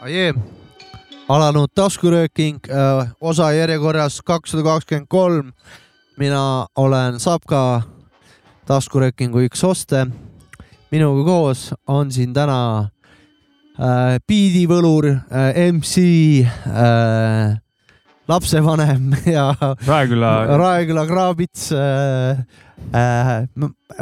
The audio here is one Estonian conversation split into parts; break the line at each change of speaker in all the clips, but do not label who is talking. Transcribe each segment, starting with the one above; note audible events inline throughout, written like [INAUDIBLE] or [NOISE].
Ajee, alanud taskurööking, osa järjekorras kakssada kakskümmend kolm. mina olen Sapka, taskuröökingu üks oste. minuga koos on siin täna äh, biidivõlur äh,, MC äh,, lapsevanem [LAUGHS] ja
Raeküla
Raeküla kraabits äh,, äh,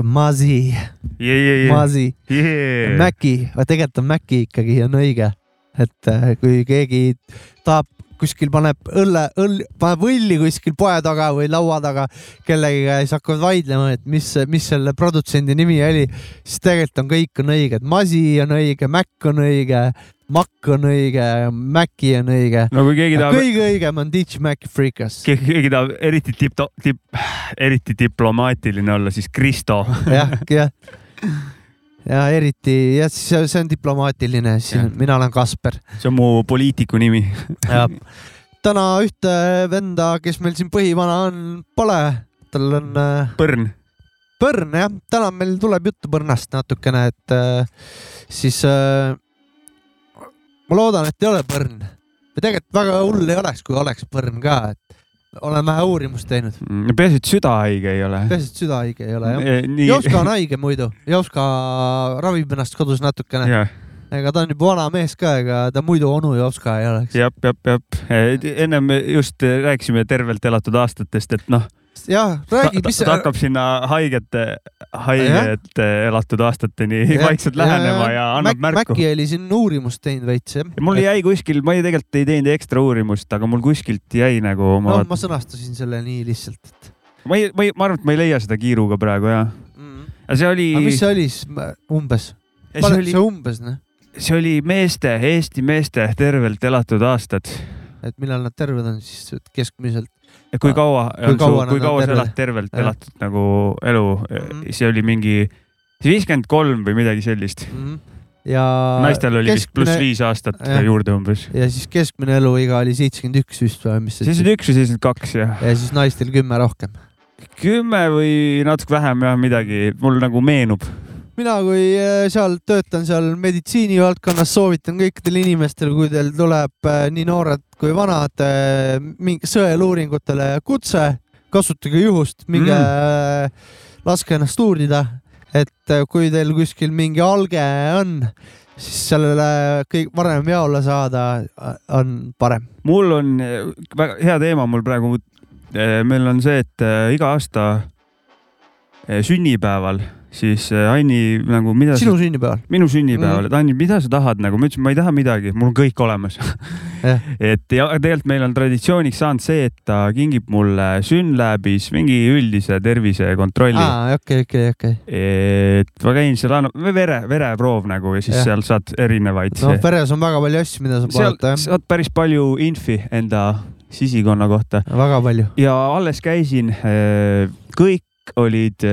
Masi,
yeah, yeah, yeah.
Masi
Yeah.
Maci, tegelikult on Maci ikkagi on õige, et äh, kui keegi tahab kuskil paneb õlle, õll, paneb õlli kuskil poe taga või laua taga kellegiga ja siis hakkavad vaidlema, et mis, mis selle produtsendi nimi oli, siis tegelikult on kõik on õige, et Masi on õige, Mac on õige, Mac on õige, Maci on õige.
no tahab,
kõige õigem on DJ Mac Freekas.
keegi, tahab eriti tipp, tipp, eriti diplomaatiline olla, siis Kristo.
jah, jah [LAUGHS] ja eriti jah, siis see on diplomaatiline, mina olen Kasper.
See on mu poliitiku nimi. [LAUGHS]
täna ühte venda, kes meil siin põhivana on, pole, tal on äh,
Põrn.
põrn jah, täna meil tuleb juttu põrnast natukene, et äh, siis äh, ma loodan, et ei ole põrn. Või tegelikult väga hull ei oleks, kui oleks põrn ka, et olen vähe uurimust teinud.
peaasi, et süda haige ei ole.
peaasi, et süda haige ei ole jah.
Eh.
Jovska on haige muidu, Jovska ravib ennast kodus natukene
jah,
ega ta on juba vana mees ka, ega ta muidu onu Jovska ei oleks.
jep, jep, jep. ennem just rääkisime tervelt elatud aastatest, et noh,
jah, räägi, mis
ta hakkab sinna haigete, haigete elatud aastateni vaikselt lähenema ja annab märku.
Mäkki oli siin uurimust teinud veits jah.
mul jäi kuskil, ma ei, tegelikult ei teinud ekstra uurimust, aga mul kuskilt jäi nagu ma...
noh, ma sõnastasin selle nii lihtsalt, et.
ma ei, ma ei, ma arvan, et ma ei leia seda kiiruga praegu jah
mm..
aga see oli.
aga mis see oli siis umbes?
see oli,
umbes noh.
see oli meeste, Eesti meeste tervelt elatud aastad.
et millal nad terved on siis keskmiselt?
Kui kaua
kui
on
kaua
su, kui kaua sa elad tervelt
Ja.
elatud nagu elu mm, -hmm. see oli mingi viiskümmend kolm või midagi sellist
mm. -hmm. ja.
naistel oli keskmine... vist pluss viis aastat ja. juurde umbes.
ja siis keskmine eluiga oli seitsekümmend üks vist või mis?
seitsekümmend üks või seitsekümmend kaks jah.
ja siis naistel kümme rohkem.
kümme või natuke vähem jah, midagi mul nagu meenub
mina, kui äh, seal töötan seal meditsiinivaldkonnas, soovitan kõikidel inimestel, kui teil tuleb äh, nii noored kui vanad mingi sõeluuringutele kutse, kasutage juhust, minge mm. laske ennast uurida, et äh, kui teil kuskil mingi alge on, siis sellele kõik varem jaole saada on parem.
mul on väga hea teema mul praegu. meil on see, et iga aasta sünnipäeval siis Anni nagu mida.
sinu sa... sünnipäeval?
minu sünnipäeval mm., et Anni, mida sa tahad nagu, ma ütlesin, ma ei taha midagi, mul on kõik olemas [LAUGHS] et ja tegelikult meil on traditsiooniks saanud see, et ta kingib mulle Synlabis mingi üldise tervisekontrolli.
aa, okei, okei, okei.
et ma käin seal, annab vere, vereproov nagu ja siis ja. seal saad erinevaid.
no veres on väga palju asju, mida saab vaadata jah.
saad päris palju infi enda sisikonna kohta.
väga palju.
ja alles käisin, kõik olid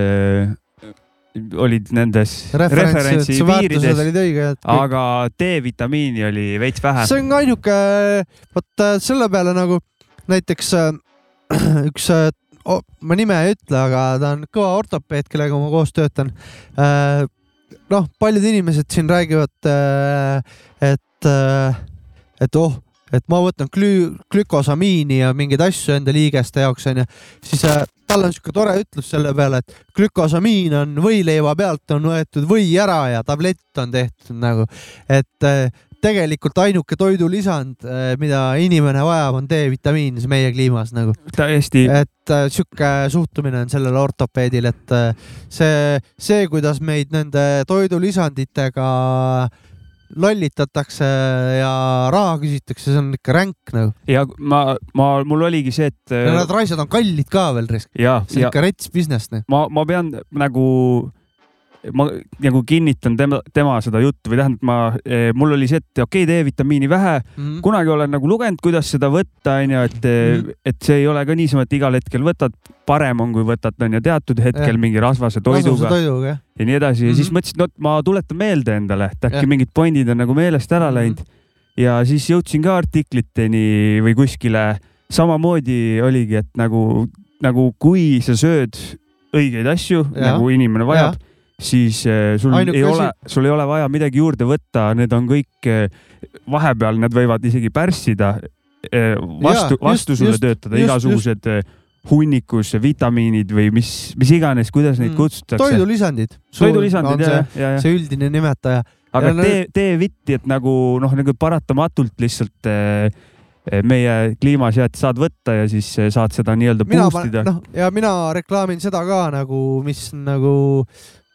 olid nendes referentsi piirides, aga D-vitamiini oli veits vähe.
see on ainuke, vot selle peale nagu näiteks [CLEARS THROAT] üks, ma nime ei ütle, aga ta on kõva ortopeed, kellega ma koos töötan. noh, paljud inimesed siin räägivad, et, et oh, et ma võtan glü-, glükosamiini ja mingeid asju enda liigeste jaoks onju, siis äh, tal on siuke tore ütlus selle peale, et glükosamiin on võileiva pealt on võetud või ära ja tablett on tehtud nagu, et äh, tegelikult ainuke toidulisand, mida inimene vajab, on D-vitamiin meie kliimas nagu.
täiesti.
et äh, sihuke suhtumine on sellel ortopeedil, et äh, see, see, kuidas meid nende toidulisanditega lollitatakse ja raha küsitakse, see on ikka ränk nagu.
ja ma, ma, mul oligi see, et.
ja need asjad on kallid ka veel risk.
see
on ikka rets business.
ma, ma pean nagu ma nagu kinnitan tema, tema seda juttu või tähendab, ma, mul oli see, et okei okay,, D-vitamiini vähe mm, -hmm. kunagi olen nagu lugenud, kuidas seda võtta, onju, et mm, -hmm. et see ei ole ka niisama, et igal hetkel võtad, parem on, kui võtad, onju, teatud hetkel ja. mingi rasvase toiduga.
toiduga
ja nii edasi ja mm -hmm. siis mõtlesin, et no ma tuletan meelde endale, et äkki ja. mingid pointid on nagu meelest ära mhm. läinud mm. -hmm. ja siis jõudsin ka artikliteni või kuskile. samamoodi oligi, et nagu, nagu kui sa sööd õigeid asju, nagu inimene vajab, siis äh, sul Ainuke ei ole, sul ei ole vaja midagi juurde võtta, need on kõik, äh, vahepeal need võivad isegi pärssida, äh, vastu, vastu sulle just, töötada just, igasugused just hunnikus vitamiinid või mis, mis iganes, kuidas neid mm. kutsutakse.
toidulisandid.
toidulisandid, jah, jah,
see üldine nimetaja.
aga tee, D-vitti, et nagu noh, nagu paratamatult lihtsalt äh, Eh, meie kliimasead saad võtta ja siis eh, saad seda nii-öelda boost ida.
noh, ja mina reklaamin seda ka nagu, mis nagu,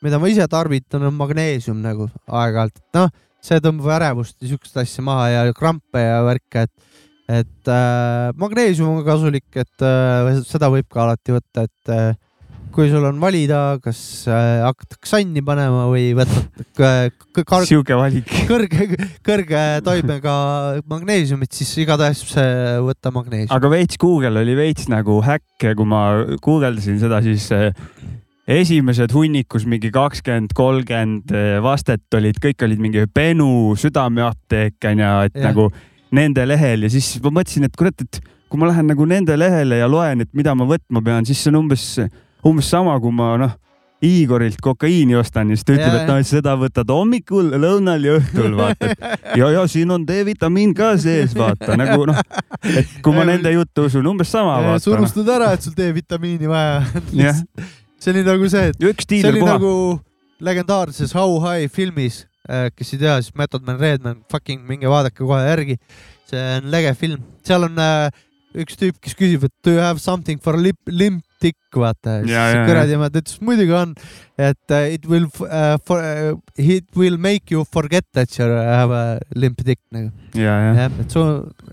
mida ma ise tarvitan, on magneesium nagu aeg-ajalt, noh, see tõmbab ärevust ja siukest asja maha ja krampe ja värke, et, et äh, magneesium on kasulik, et äh, seda võib ka alati võtta, et äh, kui sul on valida, kas äh, hakkad ksanni panema või võtad
sihuke valik
kõrge, kõrge toimega magneesiumit, siis igatahes võta magneesium.
aga veits Google oli veits nagu häkk ja kui ma guugeldasin seda, siis äh, esimesed hunnikus mingi kakskümmend, kolmkümmend äh, vastet olid, kõik olid mingi Benu südameapteek onju, et ja. nagu nende lehel ja siis ma mõtlesin, et kurat, et kui ma lähen nagu nende lehele ja loen, et mida ma võtma pean, siis see on umbes umbes sama, kui ma noh, Igorilt kokaiini ostan ja siis ta ütleb, et noh, seda võtad hommikul, lõunal ja õhtul vaata. ja, ja siin on D-vitamiin ka sees, vaata nagu noh, et kui ma nende juttu usun, umbes sama.
sa unustad ära, et sul D-vitamiini vaja on. See oli nagu see, et see oli puha. nagu legendaarses How High filmis, äh, kes ei tea, siis Method Man Redman, fucking minge vaadake kohe järgi. see on lege film, seal on äh, üks tüüp, kes küsib, et do you have something for lip, limp tikk, vaata. kuradi ema, ütles muidugi on, et uh, it will uh, for, uh, it will make you forget that you have a limp dick nagu.
jah,
et su,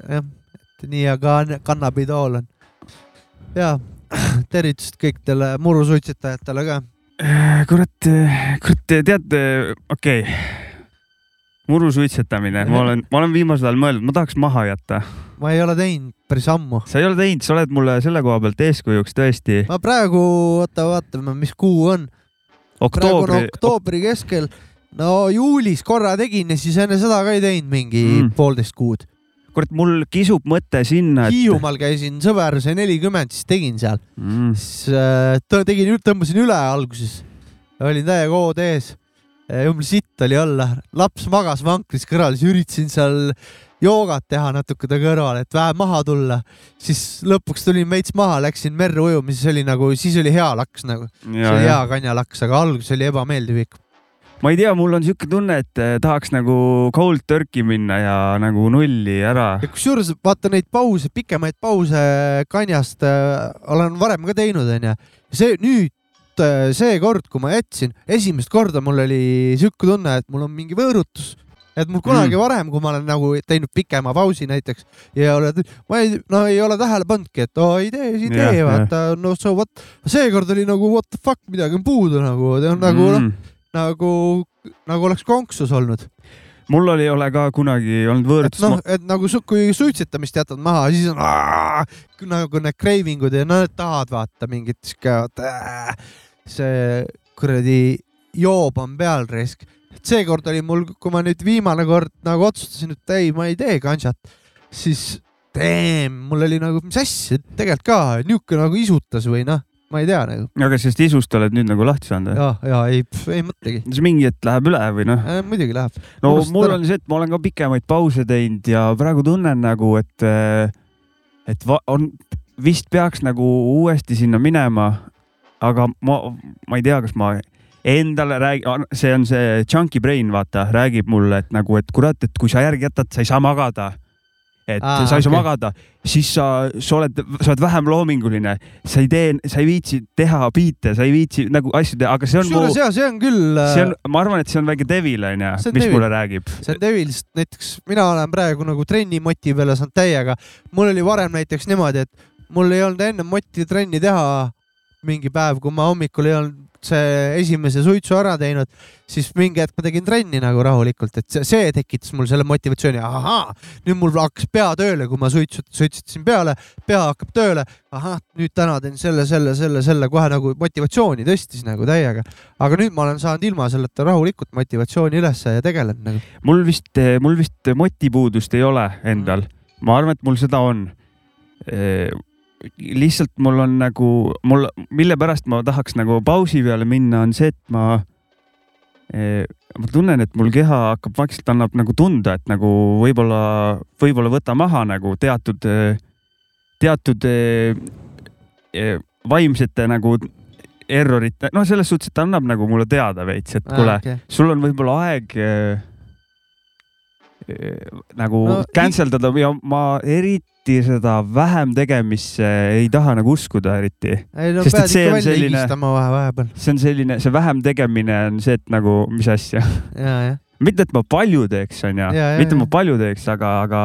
jah, et nii aga kannabidool on. ja [CLEARS THROAT] tervitused kõikidele murusuitsetajatele ka.
Äh, kurat, kurat, tead, okei okay murusuitsetamine, ma olen, ma olen viimasel ajal mõelnud, ma tahaks maha jätta.
ma ei ole teinud päris ammu.
sa ei ole teinud, sa oled mulle selle koha pealt eeskujuks tõesti.
ma praegu, oota, vaatame, mis kuu on.
oktoobri.
oktoobri keskel. no juulis korra tegin ja siis enne seda ka ei teinud mingi mm. poolteist kuud.
Kurat, mul kisub mõte sinna
et.... Hiiumaal käisin, sõber sai nelikümmend, siis tegin seal mm.. siis äh, tegin, tõmbasin üle alguses. olin täiega hood ees jumala sitt oli olla, laps magas vankris kõrval, siis üritasin seal joogat teha natuke ta kõrval, et vähe maha tulla. siis lõpuks tulin veits maha, läksin merre ujuma, siis oli nagu, siis oli hea laks nagu. see oli hea kanjalaks, aga alguses oli ebameeldiv ikka.
Ma ei tea, mul on siuke tunne, et eh, tahaks nagu cold turkey minna ja nagu nulli ära.
kusjuures vaata neid pause, pikemaid pause kanjast äh, olen varem ka teinud, onju. see nüüd Äh, seekord, kui ma jätsin, esimest korda mul oli sihuke tunne, et mul on mingi võõrutus et mul kunagi mm. varem, kui ma olen nagu teinud pikema pausi näiteks ja oled, ma ei, no ei ole tähele pannudki, et oo ei tee, ei tee, vaata, no so what. seekord oli nagu what the fuck, midagi on puudu nagu, nagu noh, mm. noh, nagu, nagu oleks konksus olnud
mul oli, ei ole ka kunagi olnud võõrutus.
noh, et nagu su, kui suitsetamist jätad maha, siis on aah, nagu need craving ud ja no tahad vaata mingit sihuke see kuradi joob on peal risk. seekord oli mul, kui ma nüüd viimane kord nagu otsustasin, et ei, ma ei tee kanšat, siis damn, mul oli nagu, mis asja, tegelikult ka niisugune nagu isutas või noh, ma ei tea nagu.
aga sellest isust oled nüüd nagu lahti saanud
või? ja, ja ei, ei mõtlegi.
siis mingi hetk läheb üle või noh
äh,? muidugi läheb.
no Murust mul on see, et ma olen ka pikemaid pause teinud ja praegu tunnen nagu, et, et on, vist peaks nagu uuesti sinna minema aga ma, ma ei tea, kas ma endale räägin, see on see chunky brain, vaata, räägib mulle, et nagu, et kurat, et kui sa järgi jätad, sa ei saa magada. Et Aa, sa ei saa okay. magada, siis sa, sa oled, sa oled vähem loominguline, sa ei tee, sa ei viitsi teha biite, sa ei viitsi nagu asju teha, aga see on.
kusjuures jaa, see on küll.
see on, ma arvan, et see on väike devil onju, mis devil. mulle räägib.
see on devil, sest näiteks mina olen praegu nagu trenni moti peale saanud täiega. mul oli varem näiteks niimoodi, et mul ei olnud enne moti trenni teha
mingi päev, kui ma hommikul ei olnud see esimese suitsu ära teinud, siis mingi hetk ma tegin trenni nagu rahulikult, et see, tekitas mul selle motivatsiooni, ahaa, nüüd mul hakkas pea tööle, kui ma suitsu, suitsetasin peale, pea hakkab tööle, ahah, nüüd täna teen selle, selle, selle, selle kohe nagu motivatsiooni tõstis nagu täiega. aga nüüd ma olen saanud ilma selleta rahulikult motivatsiooni ülesse ja tegelen nagu.
mul vist, mul vist motipuudust ei ole endal mm., ma arvan, et mul seda on lihtsalt mul on nagu, mul, mille pärast ma tahaks nagu pausi peale minna, on see, et ma eh,, ma tunnen, et mul keha hakkab vaikselt, annab nagu tunda, et nagu võib-olla, võib-olla võta maha nagu teatud, teatud eh, eh, vaimsete nagu errorite, noh, selles suhtes, et ta annab nagu mulle teada veits, et kuule ah,, okay. sul on võib-olla aeg eh, eh nagu no, cancel dada ja ma eriti eriti seda vähem tegemisse ei taha nagu uskuda eriti.
ei no Sest, pead ikka välja selline, higistama vahepeal.
see on selline, see vähem tegemine on see, et nagu mis asja. mitte, et ma palju teeks, onju, mitte, ma palju teeks, aga, aga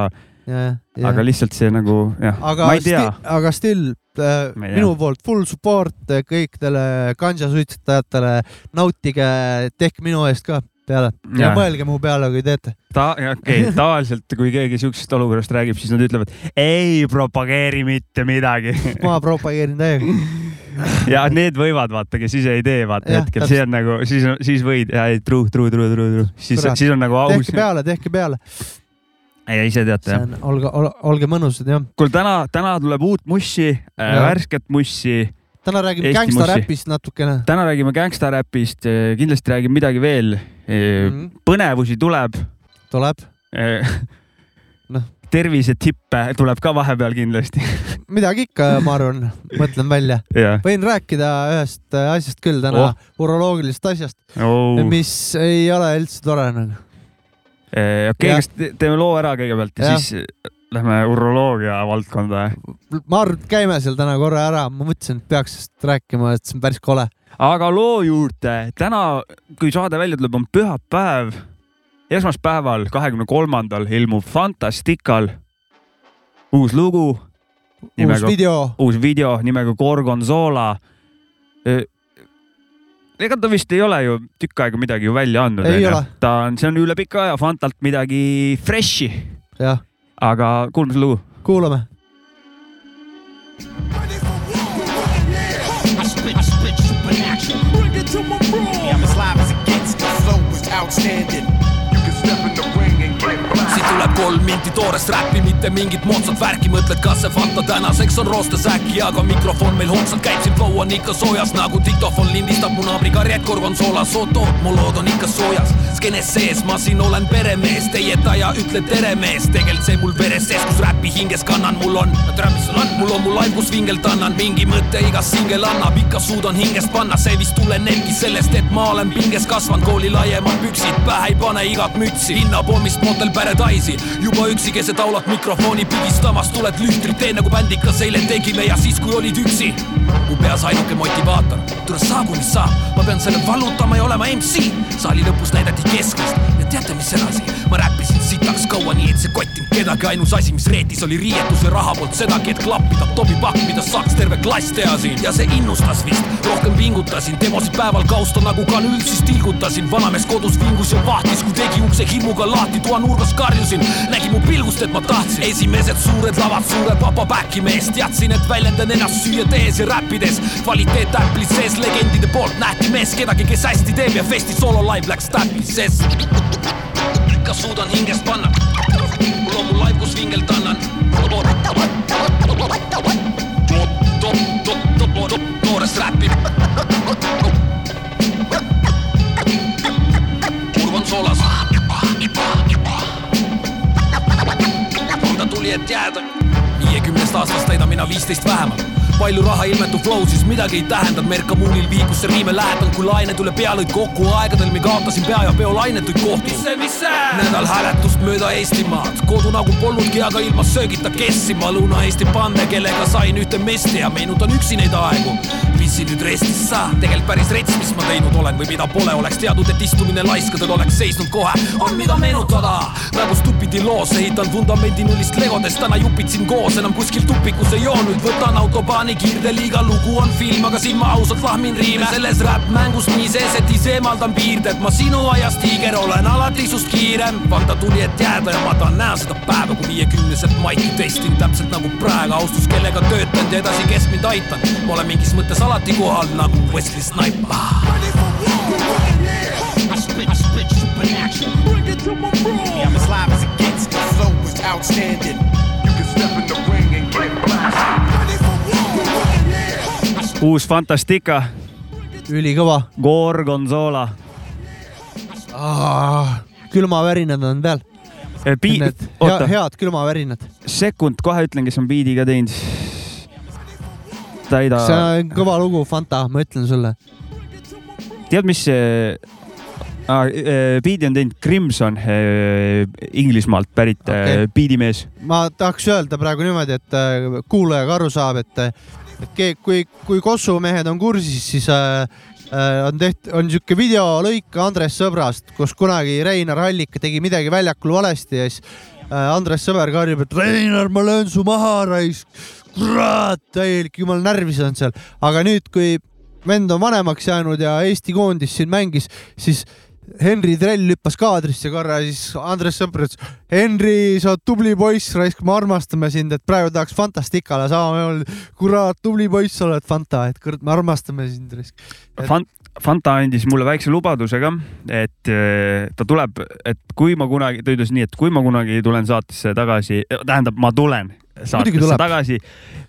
aga lihtsalt see nagu jah, ma ei tea.
aga still äh, minu poolt full support kõikidele kanjasuitsetajatele, nautige, tehke minu eest ka peale ja, mõelge mu peale, kui teete.
ta, okei okay,, [LAUGHS] tavaliselt kui keegi siuksest olukorrast räägib, siis nad ütlevad ei propageeri mitte midagi [LAUGHS]
ma propageerin täiega
ja need võivad vaata, kes ise ei tee, vaata ja, hetkel, see on nagu, siis, siis võid ja ei true, true, true, true, true, siis, siis on nagu aus.
tehke peale, tehke peale.
ja ise teate jah.
olge, olge mõnusad jah.
kuule, täna, täna tuleb uut mussi, äh, värsket mussi
täna räägime gängstaräpist natukene.
täna räägime gängstaräpist, kindlasti räägime midagi veel mm. -hmm. põnevusi tuleb.
tuleb
noh. tervisetippe tuleb ka vahepeal kindlasti [LAUGHS]
midagi ikka, ma arvan, mõtlen välja
yeah..
võin rääkida ühest asjast küll täna oh., uroloogilisest asjast oh., mis ei ole üldse tore nagu.
okei okay,, kas teeme loo ära kõigepealt ja, ja siis lähme uroloogia valdkonda?
ma arvan, et käime seal täna korra ära, ma mõtlesin, et peaks sellest rääkima, et see on päris kole.
aga loo juurde, täna, kui saade välja tuleb, on pühapäev. esmaspäeval, kahekümne kolmandal ilmub Fantastikal uus lugu.
uus video.
uus video nimega Gorgonzola ega ta vist ei ole ju tükk aega midagi ju välja andnud. ta on, see on üle pika aja Fantalt midagi fresh'i.
jah
aga kuulame selle lugu.
kuulame. I'm as live as it gets, the flow is outstanding. You can step in the ring kolm minti toorest räppi, mitte mingit moodsat värki, mõtled, kas see Fanta tänaseks on roostes äkki, aga mikrofon meil hoogsalt käib, siin flow on ikka soojas nagu diktofon lindistab mu naabri karjed, korgonsoola soto, mu lood on ikka soojas. skeenes sees, ma siin olen peremees, teie taja ütled tere mees, tegelikult see mul veres sees, kus räppi hinges kannan, mul on, tere, mis sul on? mul on mu laip, kus vingelt annan, mingi mõte igas singel annab, ikka suudan hingest panna, see vist tulenebki sellest, et ma olen pinges kasvanud, kooli laiemad püksid, pähe ei pane igat mütsi, linnapommist motel päre taisi, juba üksi keset aulat mikrofoni pigistamas tuled lühtrit, teen nagu bändikas eile tegime ja siis, kui olid üksi. mu peas ainuke motivaator, tule saagu, mis saab, ma pean selle vallutama ja olema MC. saali lõpus näidati keskmist ja teate, mis edasi, ma räppisin sitaks kaua nii, et see kottinud kedagi, ainus asi, mis reetis, oli riietus ja raha poolt sedagi, et klappida topipakk, mida saaks terve klass teha siin. Ja see innustas vist, rohkem pingutasin, demosid päeval kausta nagu kanüül, siis tilgutasin, vanamees kodus vingus ja vahtis, kui tegi ukse hirmuga lahti, toanurgas karjusin, nägi mu pilgust, et ma tahtsin. Esimesed suured lavad, suure papa back'i mees, teadsin, et väljendan ennast süüa tehes ja räppides. kvaliteet äplis sees, legendide poolt nähti mees, kedagi, kes hästi teeb ja festi soolo live läks täppis sees. Ikka suudan hingest panna, mul on mu live, kus vingelt annan. noorest räppi. kurv on soolas tuli, et jääda. viiekümnest aastast täidan mina viisteist vähemalt palju raha ilmetu flow, siis midagi ei tähendanud, Merka Muunil viikus see riime lähedalt, kui lained üle pea lõid kokku aegadel, mi kaotasin pea ja kohti. see, mis see? nädal hääletust mööda Eestimaad, kodu nagu polnudki, aga ilma söögita kessima Lõuna-Eesti pande, kellega sain ühte mesti ja meenutan üksi neid aegu nüüd restis sa tegelikult päris rets, mis ma teinud olen või mida pole, oleks teadnud, et istumine laiskadel oleks seisnud kohe, on mida meenutada. praegu stupidi loos ehitan vundamendi nullist legodest, täna jupitsin koos, enam kuskil tupikus ei joo, nüüd võtan autobaani kiirdeliiga, lugu on film, aga siin ma ausalt lahmin riime. Selles räppmängus nii sees, et ise eemaldan piirded, ma sinu aias tiiger olen alati sust kiirem. Fanta tuli, et jääda ja ma tahan näha seda päeva, kui viiekümneselt maiki testin. Täpselt nagu praegu, austus, kellega töötanud ja edasi, kes mind aitab. ma olen mingis mõttes alati kohal nagu Wesley Snipes.
I'm as live as it gets, the flow is outstanding. You can step in the ring and get blasted.
uus Fantastica,
ülikõva.
Gorgonzola.
külmavärinad on peal.
Pi-
Need hea,
oota,
head külmavärinad.
sekund kohe ütlen, kes on biidi ka teinud. täida,
see on kõva lugu, Fanta, ma ütlen sulle.
tead, mis see ah,, biidi on teinud Crimson, Inglismaalt pärit okay. biidimees.
ma tahaks öelda praegu niimoodi, et äh, kuulaja ka aru saab, et, et kui, kui Kossu mehed on kursis, siis äh, äh, on tehtud, on sihuke videolõik Andres Sõbrast, kus kunagi Reinar Allik tegi midagi väljakul valesti ja siis äh, Andres Sõber karjub, et Reinar, ma löön su maha, raisk. kurat, täielik jumal närvis on seal, aga nüüd, kui vend on vanemaks jäänud ja Eesti koondis siin mängis, siis Henri Trell hüppas kaadrisse korra ja siis Andres Sõber ütles, Henri, sa oled tubli poiss, raisk, me armastame sind, et praegu tahaks Fantasticale sama, kurat, tubli poiss sa oled, Fanta, et kurat, me armastame sind, raisk.
Fant-, Fanta andis mulle väikse lubaduse ka, et eh, ta tuleb, et kui ma kunagi, ta ütles nii, et kui ma kunagi tulen saatesse tagasi, tähendab, ma tulen saatesse tagasi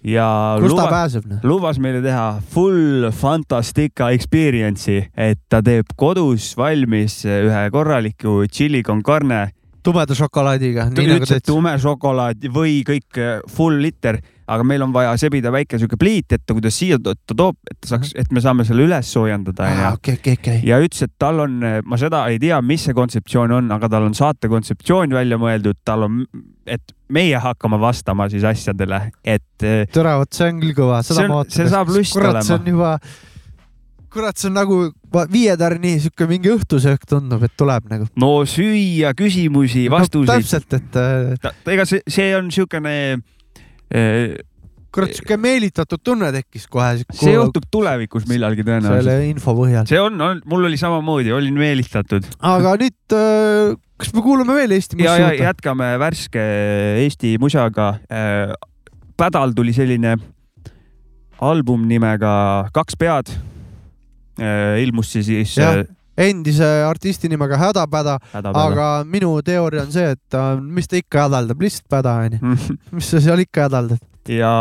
ja
kust ta
luba,
noh?
lubas meile teha full Fantastica experience'i, et ta teeb kodus valmis ühe korraliku chili con carne
tumeda šokolaadiga, nagu
ütles, et
teed.
tume šokolaad või kõik eh, full liter, aga meil on vaja sebida väike sihuke pliit, et ta kuidas siia ta toob, et ta saaks, et me saame selle üles soojendada onju.
okei, okei, okei.
ja ütles, et tal on, ma seda ei tea, mis see kontseptsioon on, aga tal on saate kontseptsioon välja mõeldud, tal on, et meie hakkame vastama siis asjadele, et eh,
tere, vot see on küll kõva, seda ma ootan.
see saab lust
kurat, see
olema.
on juba, kurat, see on nagu va- Viie Tärni sihuke mingi õhtusöök tundub, et tuleb nagu.
no süüa küsimusi, vastuseid.
täpselt, et äh,
ega see, see on niisugune,
kurat, sihuke meelitatud tunne tekkis kohe.
see juhtub tulevikus millalgi tõenäoliselt.
selle info põhjal.
see on, on, mul oli samamoodi, olin meelitatud
aga nüüd, kas me kuulame veel Eesti
ja, ja
musta?
jätkame värske Eesti musaga. Pädal tuli selline album nimega Kaks pead. Ilmus see siis
Jah. endise artisti nimega Hädapäda,
hädapäeval.
aga minu teooria on see, et äh, mis ta ikka hädaldab, lihtsalt päda onju. [LAUGHS] mis sa seal ikka hädaldad?
ja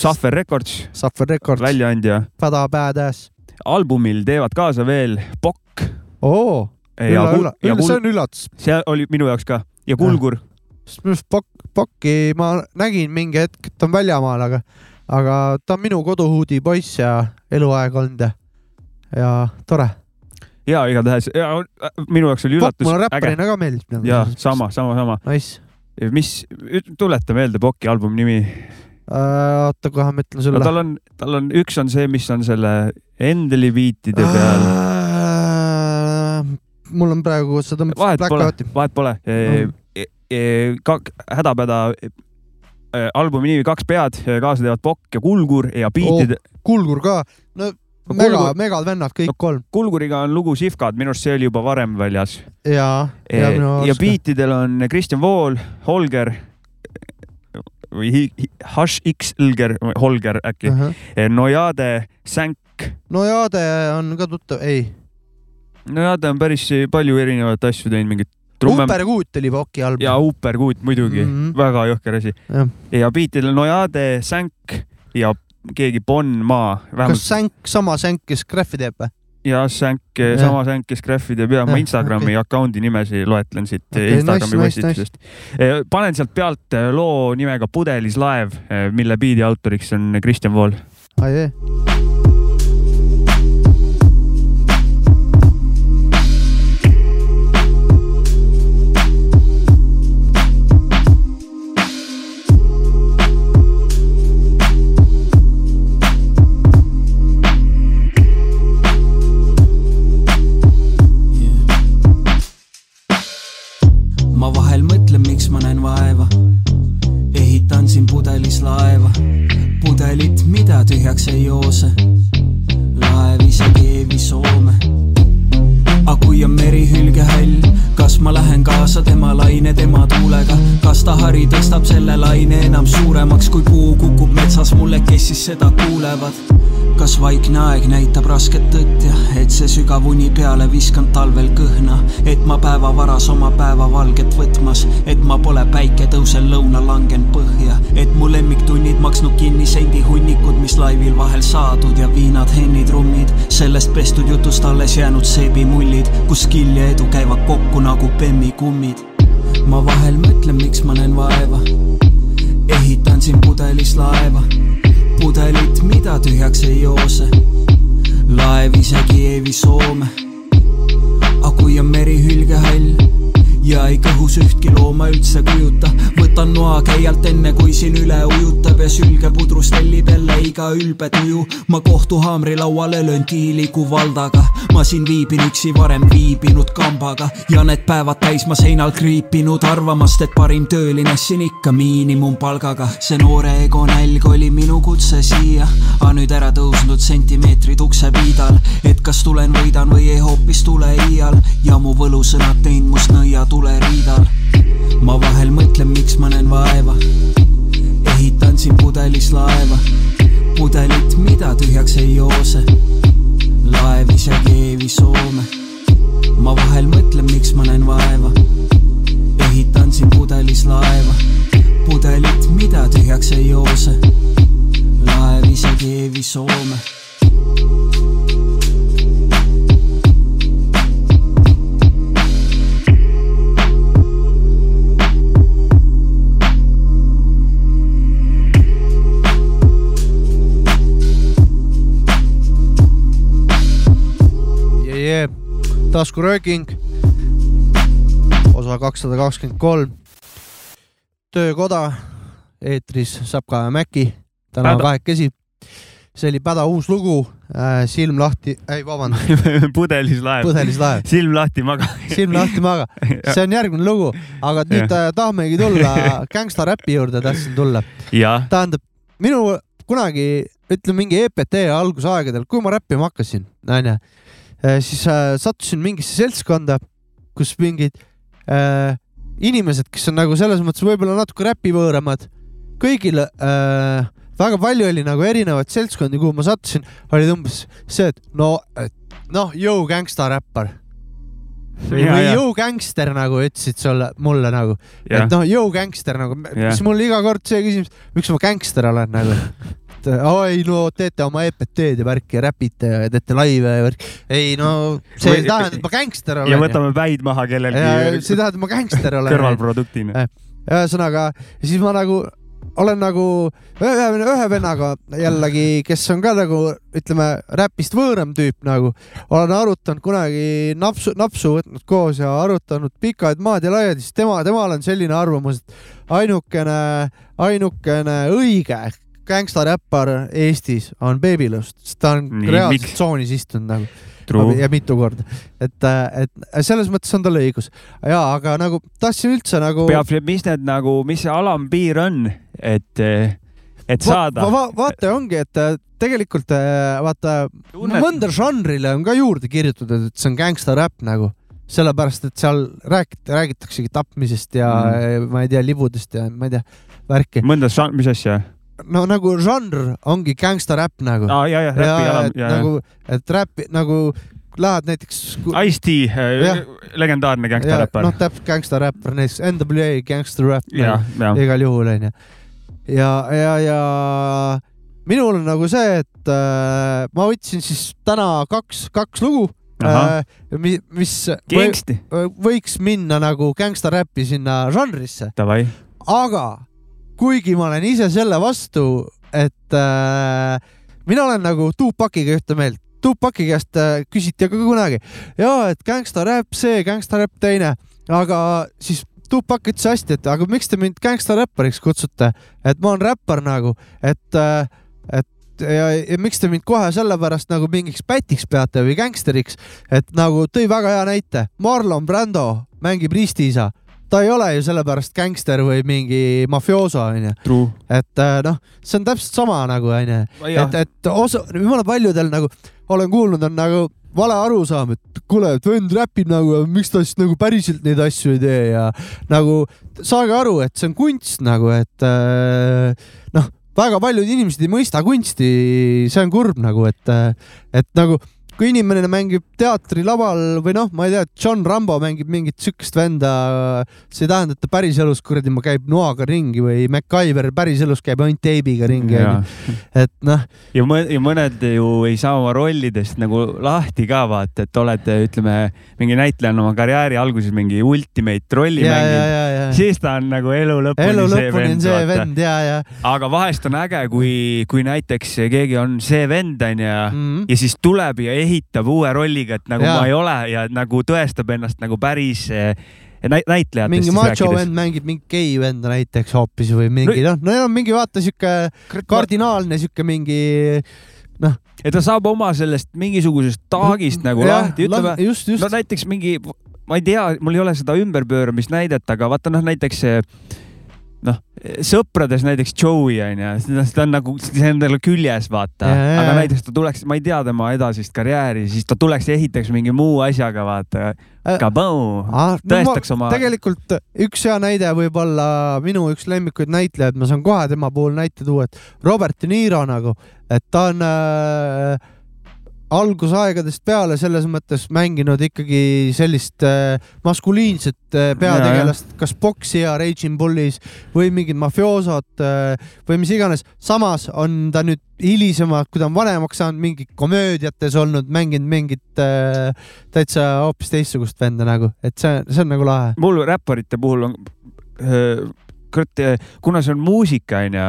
Sahver Records,
Suffer Records,
väljaandja.
Päda Badass.
albumil teevad kaasa veel Pokk
oo,
ja ja
see on üllatus.
see oli minu jaoks ka ja Kulgur.
sest minu arust Pokk, Pokki ma nägin mingi hetk, et ta on väljamaal, aga, aga ta on minu koduhuudi poiss ja eluaeg olnud ja, ja tore.
ja igatahes ja minu jaoks oli üllatus
mulle. räpparina ka meeldib nagu.
ja sama, sama, sama.
Nice.
mis, tuleta meelde Pokki albumi nimi
Äh, oota, kohe ma ütlen
no
sulle.
tal on, tal on, üks on see, mis on selle Endeli biitide peal.
mul on praegu, sa tõmbad
vahet pole vahet pole. hädapäda e, albumi nimi Kaks pead, kaasa teevad Pokk ja Kulgur ja biitide oh.,
Kulgur ka, no
No
mega
Kulgur-,
megad vennad kõik
No
kolm
Kulguriga on lugu Sihvkad, minu arust see oli juba varem väljas.
ja, ja minu
ja
arust ka.
biitidel on Kristjan Vool, Holger või Hush X Ilger, Holger äkki,
Ahah.
Nojade, Sänk.
no Jaade on ka tuttav, ei,
Nojade on päris palju erinevaid asju teinud, mingit trumme
Upper Kuut oli Poki album.
ja Uperkuut muidugi mm. -hmm. väga jõhker asi.
Jah.
ja biitidel Nojade, Sänk ja keegi Bon Maa,
kas
vähemalt
Sänk, sama Sänk, kes Graffi teeb või?
ja Sänk, sama Sänk, kes Graffi teeb ja ma Instagrami okay. account'i nimesid loetlen siit okay, Instagrami
nice, nice,
postitusest nice,. panen sealt pealt eh, loo nimega Pudelis laev, mille biidi autoriks on Kristjan Vool.
pudelis laeva, pudelit, mida tühjaks ei joose. laev isegi ei vii Soome. aga kui on meri hülgehall
ai ei,
laine tema tuulega? Kas ta hari tõstab selle laine enam suuremaks, kui puu kukub metsas mulle, kes siis seda kuulevad? Kas vaikne aeg näitab rasket tõtt ja et see sügav uni peale viskan talvel kõhna, et ma päevavaras oma päevavalget võtmas, et ma pole päike tõusel lõuna langen põhja, et mu lemmiktunnid maksnud kinni sendihunnikud, mis laivil vahel saadud ja viinad, hennid, trummid, sellest pestud jutust alles jäänud seebimullid, kus skill ja edu käivad kokku nagu Bemmi kummid. ma vahel mõtlen, miks ma näen vaeva, ehitan siin pudelis laeva pudelit, mida tühjaks ei joose. laev isegi ei vii Soome. aga kui on meri hülgehall ja ei kõhus ühtki looma üldse kujuta. võtan noa käialt enne, kui siin üle ujutab ja sülge pudrust hellib jälle iga ülbe tuju. ma kohtuhaamri lauale löön tiiliku valdaga. ma siin viibin üksi varem viibinud kambaga ja need päevad täis ma seinal kriipinud, arvamast, et parim tööline siin ikka miinimumpalgaga. see noore ego nälg oli minu kutse siia, aga nüüd ära tõusnud sentimeetrid uksepiidal, et kas tulen võidan või ei hoopis tule iial ja mu võlusõnad teinud must nõia tuleriidal. ma vahel mõtlen, miks ma näen vaeva. ehitan siin pudelis laeva, pudelit, mida tühjaks ei joose. laev isegi ei vii Soome. ma vahel mõtlen, miks ma näen vaeva. ehitan siin pudelis laeva, pudelit, mida tühjaks ei joose. laev isegi ei vii Soome
yeah. taskurööking, osa kakssada kakskümmend kolm. töökoda, eetris Sapka ja Mäki, täna
Päda.
kahekesi. see oli Päda uus lugu äh,, silm lahti, ei vabandust, [LAUGHS]
pudelis laev.
pudelis laev,
silm lahti maga
silm lahti maga. [LAUGHS] see on järgmine lugu, aga nüüd äh, tahamegi tulla [LAUGHS] gängstaräpi juurde, tahtsin tulla. tähendab, minu kunagi, ütleme mingi EPT algusaegadel, kui ma räppima hakkasin, onju, siis äh, sattusin mingisse seltskonda, kus mingid äh, inimesed, kes on nagu selles mõttes võib-olla natuke räpivõõramad, kõigil äh, väga palju oli nagu erinevaid seltskondi, kuhu ma sattusin, olid umbes see, et no, noh, jõu gängstaräppar või,
Ja,
või jõu gängster nagu ütlesid sulle, mulle nagu. Et noh, jõu gängster nagu, siis mul iga kord see küsimus, miks ma gängster olen nagu. [LAUGHS] et oi no teete oma EPT-d ja värki ja räpite ja teete laive ja värki. ei no see ei tähenda, et ma gängster olen.
ja võtame päid maha kellelgi
see ei tähenda, et ma gängster olen.
kõrvalproduktina.
ühesõnaga, siis ma nagu olen nagu ühe, ühe vennaga jällegi, kes on ka nagu ütleme, räpist võõram tüüp nagu, olen arutanud kunagi napsu, napsu võtnud koos ja arutanud pikad maad ja laiad, siis tema, temal on selline arvamus, et ainukene, ainukene õige gängstaräppar Eestis on Babylust, sest ta on
Nii,
reaalselt
miks?
tsoonis istunud nagu ja mitu korda, et, et selles mõttes on tal õigus ja aga nagu tahtsin üldse nagu
peab, mis need nagu, mis see alampiir on, et, et saada
va,. va, vaata ongi, et äh, tegelikult äh, vaata
Tunnet-
mõnda žanrile on ka juurde kirjutatud, et see on gängstaräpp nagu, sellepärast et seal räägit-, räägitaksegi tapmisest ja mm. ma ei tea, libudest ja ma ei tea, värki.
mõnda, mis asja?
No nagu žanr ongi gängstaräpp nagu.
aa, ja, ja, räpi alam,
et
ja,
nagu, et räppi nagu lähed näiteks.
ja. Ice-T
Jah.,
legendaarne gängstaräppar
noh,. täpselt gängstaräppar, näiteks NWA
ja, ja,
igal juhul onju. ja, ja, ja minul on nagu see, et äh, ma võtsin siis täna kaks, kaks lugu,
ahah,
mis, mis või, võiks minna nagu gängstaräpi sinna žanrisse, aga kuigi ma olen ise selle vastu, et äh, mina olen nagu Tupaciga ühte meelt. Tupaci käest äh, küsiti aga kunagi ja et gängstaräpp see, gängstaräpp teine, aga siis Tupac ütles hästi, et aga miks te mind gängstaräppariks kutsute, et ma olen räppar nagu, et, et ja, ja miks te mind kohe sellepärast nagu mingiks pätiks peate või gängsteriks, et nagu tõi väga hea näite, Marlon Brando mängib ristiisa, ta ei ole ju sellepärast gängster või mingi mafiooso onju, et äh, noh, see on täpselt sama nagu onju, et, et osa, jumala paljudel nagu olen kuulnud, on nagu vale arusaam, et kuule, et vend räpib nagu, miks ta siis nagu päriselt neid asju ei tee ja nagu saage aru, et see on kunst nagu, et äh, noh, väga paljud inimesed ei mõista kunsti, see on kurb nagu, et, et nagu kui inimene mängib teatrilaval või noh, ma ei tea, John Rambo mängib mingit siukest venda, see ei tähenda, et ta päriselus kuradi ma käib noaga ringi või MacGyver päriselus käib ainult teibiga ringi
ja,
onju. et noh,
ja mõ- ja mõned ju ei saa oma rollidest nagu lahti ka vaata, et olete, ütleme, mingi näitleja on oma karjääri alguses mingi ultimate rolli mänginud, siis ta on nagu elu lõpuni
elu
see
lõpuni on
vend,
see vend ja, ja
aga vahest on äge, kui, kui näiteks keegi on see vend onju
mm.
ja siis tuleb ja ehitab uue rolliga, et nagu ja. ma ei ole ja nagu tõestab ennast nagu päris eh, näi- näitlejatest
mingi macho vend mängib mingi gei venda näiteks hoopis või mingi noh, no neil on mingi vaata sihuke kardinaalne sihuke mingi
ja ta saab oma sellest mingisugusest taagist nagu
Jah,
lahti, ütleme. no näiteks mingi, ma ei tea, mul ei ole seda ümberpööramist näidet, aga vaata noh, näiteks see noh, sõprades näiteks Joey onju, ta on nagu, see on tal küljes, vaata, aga näiteks ta tuleks, ma ei tea tema edasist karjääri, siis ta tuleks ja ehitaks mingi muu asjaga, vaata.
Äh,.
Kaboo,
Ah, no
tõestaks
ma-
oma,
tegelikult üks hea näide võib olla minu üks lemmikuid näitlejaid, ma saan kohe tema puhul näite tuua, et Robert De Niro nagu, et ta on äh, algusaegadest peale selles mõttes mänginud ikkagi sellist äh, maskuliinset äh, peategelast, kas poksija Raging Bullis või mingid mafioosod äh, või mis iganes. samas on ta nüüd hilisema, kui ta on vanemaks saanud, mingi komöödiates olnud, mänginud mingit äh, täitsa hoopis teistsugust venda nagu, et see, see on nagu lahe.
mul räpparite puhul on, kurat, kuna see on muusika onju.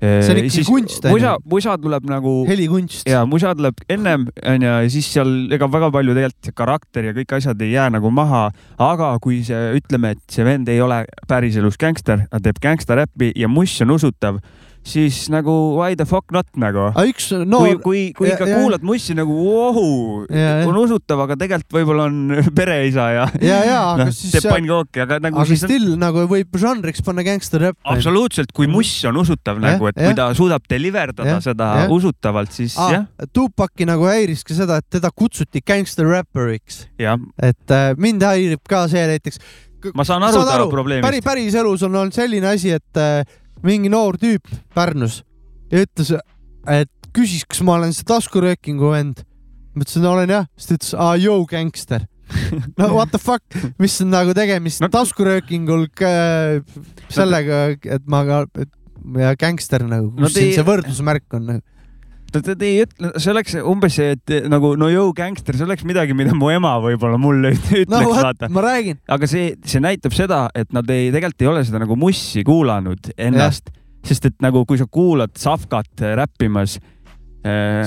jaa, See on ikkagi kunst, onju.
musa, musa tuleb nagu
helikunst.
ja musa tuleb ennem onju ja siis seal ega väga palju tegelikult see karakter ja kõik asjad ei jää nagu maha, aga kui see ütleme, et see vend ei ole päriselus gängster, ta teeb gängstaräppi ja muss on usutav, siis nagu why the fuck not nagu
aga üks
no,
noor
kui, kui, kui
ja-
ikka
ja-
kuulad mussi nagu vohu,
Ja, ja.
on usutav, aga tegelikult võib-olla on [LAUGHS] pereisa ja
ja, ja, aga
noh,
siis
teeb, pannkooki, aga nagu
aga
siis on
still nagu võib žanriks panna gangster räpp.
absoluutselt, kui muss on usutav
Jah,
nagu, et
jah.
kui ta suudab deliver dada seda
jah.
usutavalt, siis
ah,
jah,.
Tupaki nagu häiriski seda, et teda kutsuti gangster räpperiks,
jah,
et äh, mind häirib ka see näiteks.
ma saan aru ta probleemist
päris, päris elus on olnud selline asi, et äh, mingi noor tüüp Pärnus ja ütles, et küsis, kas ma olen see taskuröökingu vend. ma ütlesin, olen jah, siis ta ütles, aa, jõu gängster. [LAUGHS] no what the fuck, mis on nagu tegemist
No-
taskuröökingul sellega, et ma ka, ja gängster nagu, kus no, siin see võrdusmärk on nagu.
ta, ta ei ütle, see oleks umbes see, et nagu no jõu gängster, see oleks midagi, mida mu ema võib-olla mulle üt- [LAUGHS] ütleks
no
vaata,
ma räägin,
aga see, see näitab seda, et nad ei, tegelikult ei ole seda nagu mussi kuulanud ennast, sest et nagu kui sa kuulad Safkat räppimas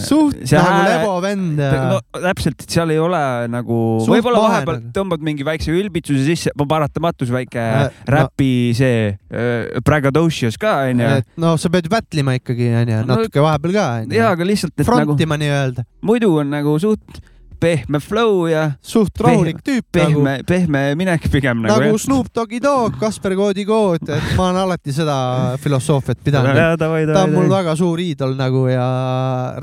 suht
see
nagu lebo vend ja
no täpselt, et seal ei ole nagu, võib-olla vahepeal
nagu.
tõmbad mingi väikse ülbitsuse sisse, paratamatus väike
Äh,
äh, räpi no. see äh, braggadocious ka onju.
no sa pead ju battlima ikkagi onju,
No-
natuke vahepeal ka onju
ja, aga lihtsalt, nagu
frontima nii-öelda,
muidu on nagu suht pehme flow ja
suht rahulik tüüp nagu
pehme, pehme minek pigem nagu,
nagu
jah.
Snoop Dogi Dogg, Kasper Koodi kood, et ma olen alati seda filosoofiat pidanud. Ta on mul
davai.
väga suur iidol nagu ja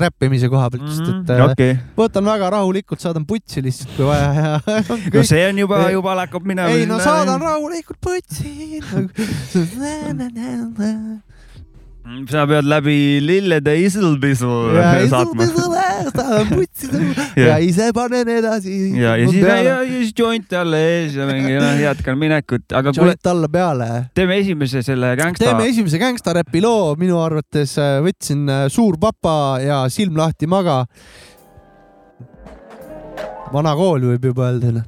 räppimise koha pealt, sest et
Mhm, okei,
äh, võtan väga rahulikult, saadan putsi lihtsalt, kui vaja ja [LAUGHS]
no see on juba, juba hakkab minema.
ei no saadan rahulikult putsi. [LAUGHS]
sa pead läbi lillede isulpisul [LAUGHS] saatma. [LAUGHS]
ja ise panen edasi.
ja, ja siis, ja siis joint alla ees ja mingi noh, jätkan minekut, aga kuule,
joint alla peale
teeme esimese selle gängsta
teeme. esimese gängstaräpi loo, minu arvates äh, võtsin äh, Suur papa ja Silm lahti maga. vana kool võib juba öelda.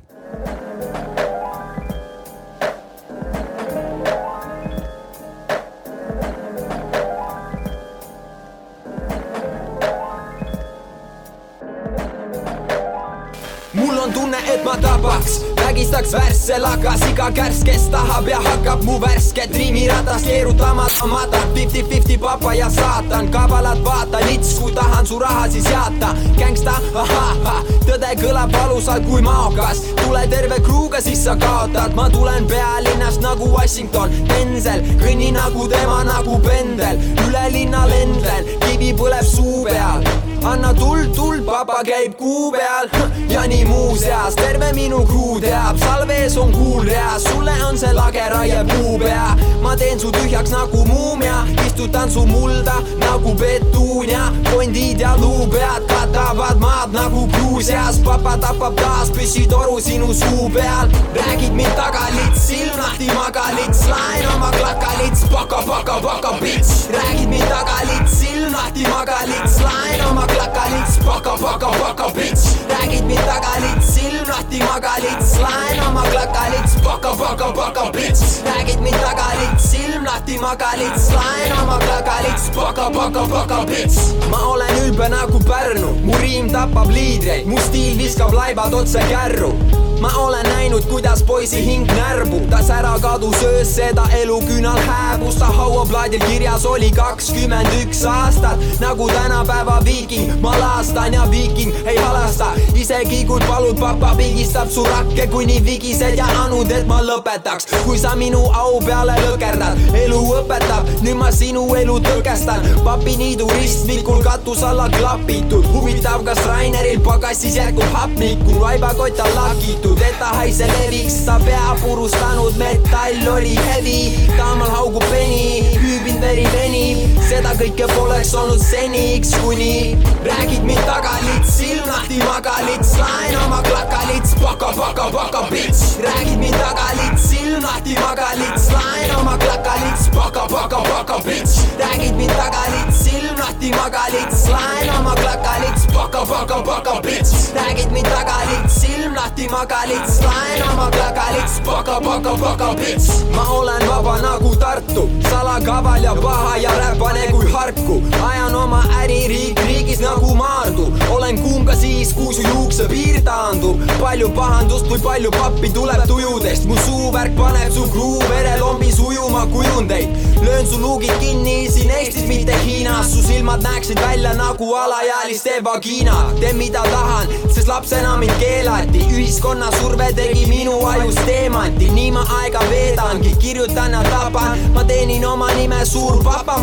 tabaks, vägistaks värsse lagas, iga kärss, kes tahab ja hakkab mu värsket riimiratast keerutama, matan fifty-fifty papa ja saatan, kabalad vaata, lits, kui tahan su raha siis jaata, gängsta, ahah, tõde kõlab valusalt kui maokas, tule terve kruuga, siis sa kaotad, ma tulen pealinnast nagu Washington, Denzel, kõnni nagu tema nagu pendel, üle linna lendlen, kivi põleb suu peal anna tuld, tuld, papa käib kuu peal. [LAUGHS] Ja nii muuseas, terve minu kruu teab, salves on kuul reas, sulle on see lageraie puupea. ma teen su tühjaks nagu muumia, istutan su mulda nagu petuunia, fondid ja luupead katavad maad nagu Gruusias, papa tapab taas püssitoru sinu suu peal. räägid mind taga lits, silm lahti maga lits, laen oma klaka lits, paka, paka, paka pits. räägid mind taga lits, silm lahti maga lits, laen oma klaka lits, paka, paka, paka pits. räägid mind taga lits, silm lahti maga lits, laen oma klaka lits, paka, paka, paka pits. räägid mind taga lits, silm lahti maga lits, laen oma klaka lits, paka, paka, paka pits. ma olen ülbe nagu Pärnu, mu riim tapab liidreid, mu stiil viskab laibad otse kärru ma olen näinud, kuidas poisi hing närbutas ära kadus öös seda elu küünal hääbus, ta hauaplaadil kirjas oli kakskümmend üks aastat. Nagu tänapäeva viiking, ma laastan ja viiking ei halasta, isegi kui palud, papa pigistab su rakke, kuni vigised ja anud, et ma lõpetaks, kui sa minu au peale lõkerdad, elu õpetab, nüüd ma sinu elu tõkestan, papiniidu ristmikul katus alla klapitud, huvitav, kas Raineril pagassis jätkub hapnikku, vaibakott on lakitud, et ta haise leviks, ta pea purustanud metall oli hevi, taamal haugub veni, hüübinud veri venib, seda kõike poleks olnud seniks, kuni räägid mind taga lits, silm lahti maga lits, laen oma klaka lits, paka, paka, paka pits, räägid mind taga lits, silm lahti maga lits, laen oma klaka lits, paka, paka, paka pits, räägid mind taga lits, silm lahti maga lits, laen oma klaka lits, paka, paka, paka pits, räägid mind taga lits, silm lahti maga lits, laen oma klaka lits, paka, paka, paka pits, ma olen vaba nagu Tartu, salakaval ja paha ja räpane kui harku, ajan oma äri riik riigis nagu Maardu, olen kuum ka siis, kui su juuksepiir taandub, palju pahandust või palju pappi tuleb tujudest, mu suuvärk paneb su kruu verelombis ujuma kujundeid, löön su luugid kinni siin Eestis, mitte Hiinas, su silmad näeksid välja nagu alaealiste vagina, teen mida tahan, sest lapsena mind keelati, ühiskonna surve tegi minu ajus teemanti, nii ma aega veedangi, kirjutan ja tapan, ma teenin oma nime suur papa,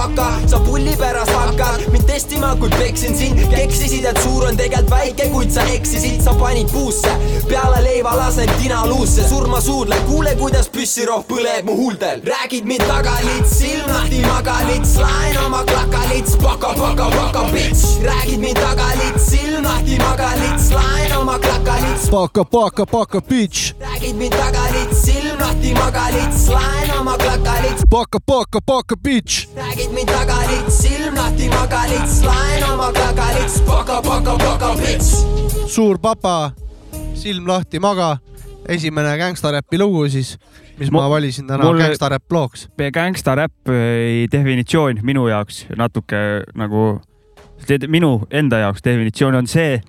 madafaka, sa pulli pärast hakkad. Mind testima, kuid peksin sind, keksisid, et suur on tegelikult väike, kuid sa eksisid, sa panid puusse, peale leiva lasen tina luusse, surma suudlen, kuule, kuidas püssirohk põleb mu huultel, räägid mind taga lits, silm lahti maga lits, laen oma klaka lits, paka, paka, paka pits, räägid mind taga lits, silm lahti maga lits, laen oma klaka lits,
paka, paka, paka bitch,
räägid mind taga lits, silm lahti maga lits, laen oma klaka lits,
paka, paka, paka bitch.
räägid mind taga lits, silm lahti maga lits, laen oma klaka lits, paka, paka, paka pits.
suur papa, silm lahti, maga. esimene gängstaräpi lugu siis, mis ma
Mu-
valisin täna
mulle-
gängstaräpp looks.
gängsta räpp definitsioon minu jaoks natuke nagu, minu enda jaoks definitsioon on see,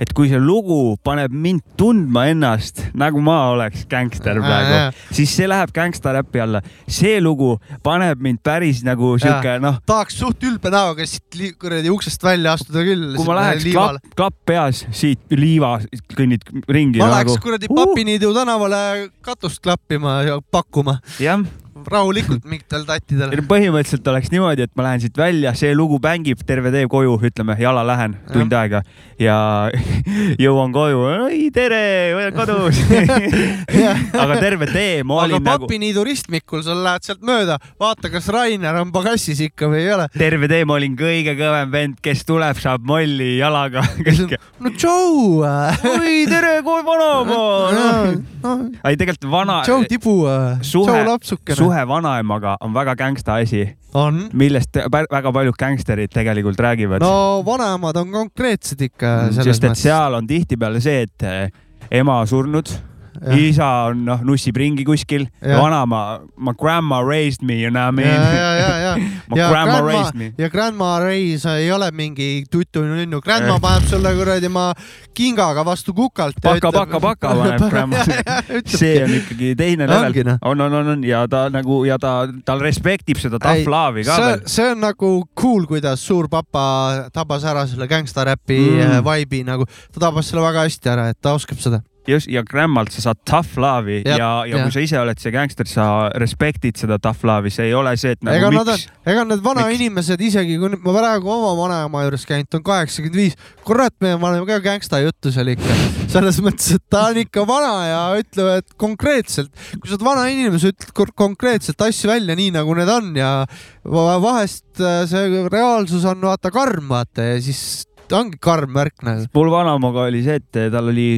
et kui see lugu paneb mind tundma ennast nagu ma oleks gängster praegu siis see läheb gängsta räpi alla. see lugu paneb mind päris nagu sihuke noh,
tahaks suht ülbe näoga siit kuradi uksest välja astuda küll.
kui ma läheks klapp, klapp peas siit liiva kõnnid ringi
ma
nagu
läheks. kuradi Papiniidu tänavale katust klappima ja pakkuma
jah,
rahulikult mingitel tattidel.
põhimõtteliselt oleks niimoodi, et ma lähen siit välja, see lugu mängib terve tee koju, ütleme jala lähen tund aega ja [LAUGHS] jõuan koju, oi tere, olen kodus. [LAUGHS] aga terve tee ma
aga
olin nagu,
Papiniidu ristmikul sa lähed sealt mööda, vaata, kas Rainer on pagassis ikka või ei ole.
terve tee ma olin kõige kõvem vend, kes tuleb, saab molli jalaga. [LAUGHS]
no Joe.
oi tere, kui vanaema. ei tegelikult vana,
Joe Tibu,
suhe
Joe, lapsukene.
suhe vanaemaga on väga gängsta asi, millest väga paljud gängsterid tegelikult räägivad
no vanemad on konkreetsed ikka selles
sest et seal on tihtipeale see, et eh, ema surnud, isa on noh, nussib ringi kuskil, vanaema, my grandma raised me, you know what I
ja,
mean.
ja, ja, ja. [LAUGHS]
My
ja
grandma
grandma
raised me.
ja grandma raise ei ole mingi tutu-nunnu, grandma paneb sulle kuradi ma kingaga vastu kukalt.
paka, paka, paka paneb [LAUGHS] grandma. see on ikkagi teine level
noh..
on, on, on, on ja ta nagu ja ta, tal respektib seda tough love'i ka veel.,
see on nagu cool, kuidas suur papa tabas ära selle gängstaräpi
Mm.
mm. vibe'i nagu, ta tabas selle väga hästi ära, et ta oskab seda.
Just ja Grammalt sa saad tough love'i ja, ja, ja kui sa ise oled see gängster, sa respektid seda tough love'i, see ei ole see, et nagu
ega
miks,,
ega need vanainimesed isegi kui ma praegu oma vanaema juures käinud, ta on kaheksakümmend viis, kurat, me paneme ka gängsta juttu seal ikka. selles mõttes, et ta on ikka vana ja ütlevad konkreetselt, kui sa oled vana inimene, sa ütled konkreetselt asju välja nii, nagu need on ja va- vahest äh, see reaalsus on vaata karm, vaata ja siis ta ongi karm värk nagu.
mul vanaemaga oli see, et tal oli,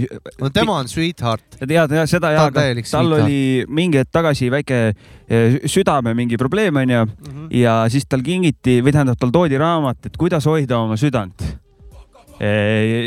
no tema on sweetheart.
tead ja seda ja
täielik
tal
sweetheart.
oli mingi hetk tagasi väike eh, südame mingi probleem onju
Mhm.
ja siis tal kingiti või tähendab, tal toodi raamat, et kuidas hoida oma südant.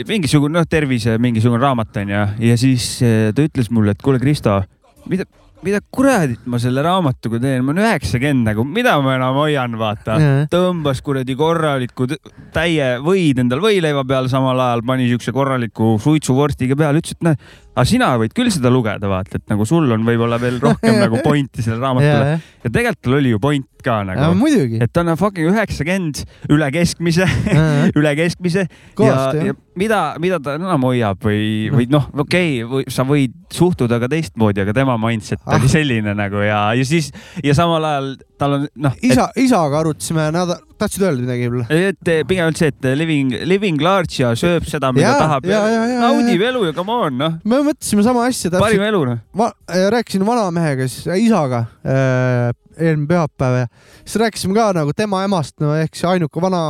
mingisugune noh, tervise mingisugune raamat onju ja siis eh, ta ütles mulle, et kuule, Kristo, mida, mida kuradit ma selle raamatuga teen, ma olen üheksakümmend nagu, mida ma enam hoian, vaata. tõmbas kuradi korraliku täie võid endal võileiva peale, samal ajal pani siukse korraliku suitsuvorstiga peale, ütles, et noh, aga sina võid küll seda lugeda, vaata, et nagu sul on võib-olla veel rohkem nagu [LAUGHS] pointi sellele raamatule.
Ja,
ja tegelikult tal oli ju point ka
ja
nagu, et ta on fucking üheksakümmend üle keskmise, [LAUGHS] üle keskmise. Ja,
kõvasti
ja
jah.
mida, mida ta enam hoiab või, või noh, okei okay,, sa võid suhtuda ka teistmoodi, aga tema mindset
Ah.
oli selline nagu ja, ja siis ja samal ajal tal on noh,
isa, isaga arutasime nädal, tahtsid öelda midagi võib-olla?
et pigem üldse, et living, living large ja sööb seda, mida
Jaa,
tahab naudib elu ja come on noh,
me mõtlesime sama asja
parim elu noh.
ma äh, rääkisin vanamehega siis, isaga äh, eelmine pühapäev ja siis rääkisime ka nagu tema emast, no ehk see ainuke vana,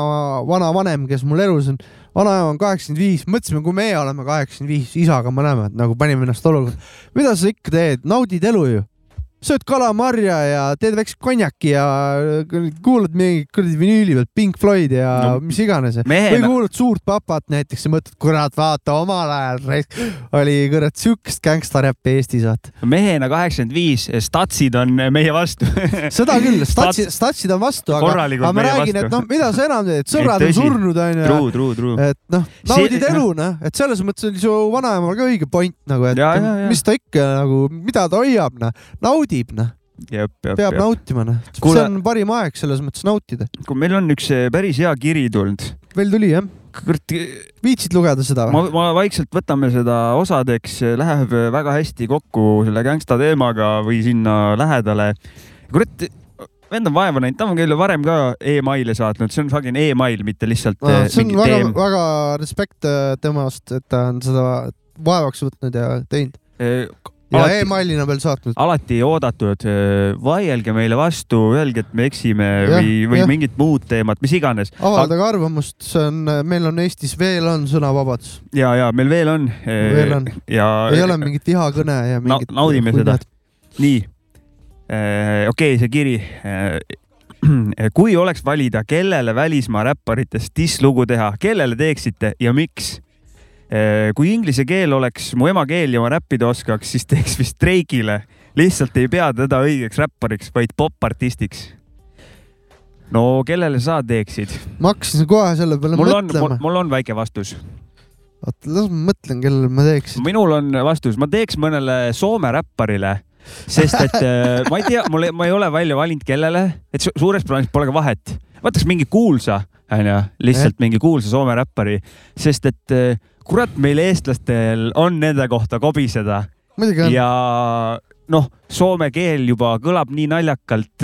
vanavanem, kes mul elus on. vanaema on kaheksakümmend viis, mõtlesime, kui meie oleme kaheksakümmend viis, isaga mõlemad nagu panime ennast olukorda. mida sa ikka teed, naudid elu ju. Sööd kalamarja ja teed väikse konjaki ja kuulad mingi kuradi vinüüli pealt Pink Floyd ja
No,
mis iganes. või
mehena,
kuulad suurt papat näiteks ja mõtled, kurat, vaata omal ajal oli kurat siukest gängstaräppi Eestis, vaata.
mehena kaheksakümmend viis, statsid on meie vastu
seda küll,
Stats-
statsid, statsid on vastu, aga, aga ma räägin, et noh, mida sa enam teed, sõbrad on surnud, onju. Et noh, naudid
noh.
elu, noh, et selles mõttes oli su vanaemal ka õige point nagu, et
Ja, ja, ja.
mis ta ikka nagu, mida ta hoiab, noh, naudib, noh,
jep, jep,
peab
jep.
nautima, noh. See on parim aeg selles mõttes nautida.
kui meil on üks eh, päris hea kiri tulnud,
veel tuli jah,
kurat,
viitsid lugeda seda
ma
või?,
ma vaikselt võtame seda osadeks, läheb väga hästi kokku selle gängsta teemaga või sinna lähedale. kurat, vend on vaeva näinud, ta on meile varem ka email'e saatnud, see on fucking email, mitte lihtsalt eh,
see on väga väga respekt temast, et ta on seda vaevaks võtnud ja teinud ja emailina veel saatnud.
alati oodatud, vaielge meile vastu, öelge, et me eksime
Jah,
või, või
jah.
mingit muud teemat, mis iganes.
avaldage arvamust, see on, meil on Eestis veel on sõnavabadus,
ja, ja meil veel on.
Veel on.
ja
ei ole mingit vihakõne ja
Na-
mingit.
naudime seda.. nii, okei okay,, see kiri. [CLEARS THROAT] kui oleks valida, kellele välismaa räpparitest diss-lugu teha, kellele teeksite ja miks? Kui inglise keel oleks mu emakeel ja ma räppida oskaks, siis teeks vist Drake'ile. lihtsalt ei pea teda õigeks räppariks, vaid popartistiks. no kellele sa teeksid?
ma hakkasin kohe selle peale
mul
mõtlema.
mul on väike vastus.
oota, las ma mõtlen, kellele ma teeks.
minul on vastus, ma teeks mõnele Soome räpparile, sest et äh, ma ei tea, mul, ma ei ole välja valinud, kellele, et su suures plaanis pole ka vahet. võtaks mingi kuulsa, onju, lihtsalt mingi kuulsa Soome räppari, sest et äh, kurat, meil eestlastel on nende kohta kobiseda ja noh, soome keel juba kõlab nii naljakalt,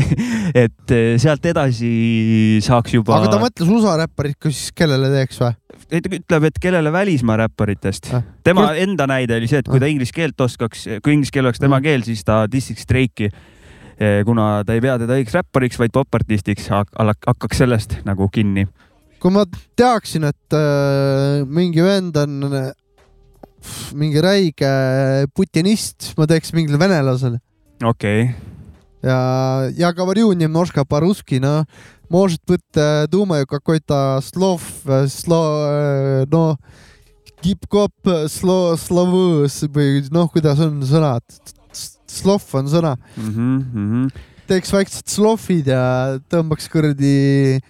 [LAUGHS] et äh, sealt edasi saaks juba.
aga ta mõtles USA räpparit ka siis, kellele teeks või?
ta ütleb, et kellele välismaa räpparitest
Ah..
tema
Kurat.
enda näide oli see, et kui ta inglise keelt oskaks, kui inglise keel oleks tema
Mm.
keel, siis ta dissiks Drake'i. kuna ta ei pea teda õigeks räppariks , vaid popartistiks , hakkaks sellest nagu kinni .
kui ma teaksin , et äh, mingi vend on äh, mingi räige putinist , ma teeks mingile venelasele
okei okay. ,
ja я говорю немножко по-русски , no может быть э, думаю какой-то слов , сло , no hip-hop slo- , slovu või noh , kuidas on sõnad , slov on sõna,
mm. -hmm, mm -hmm.
teeks väiksed slovid ja tõmbaks kuradi,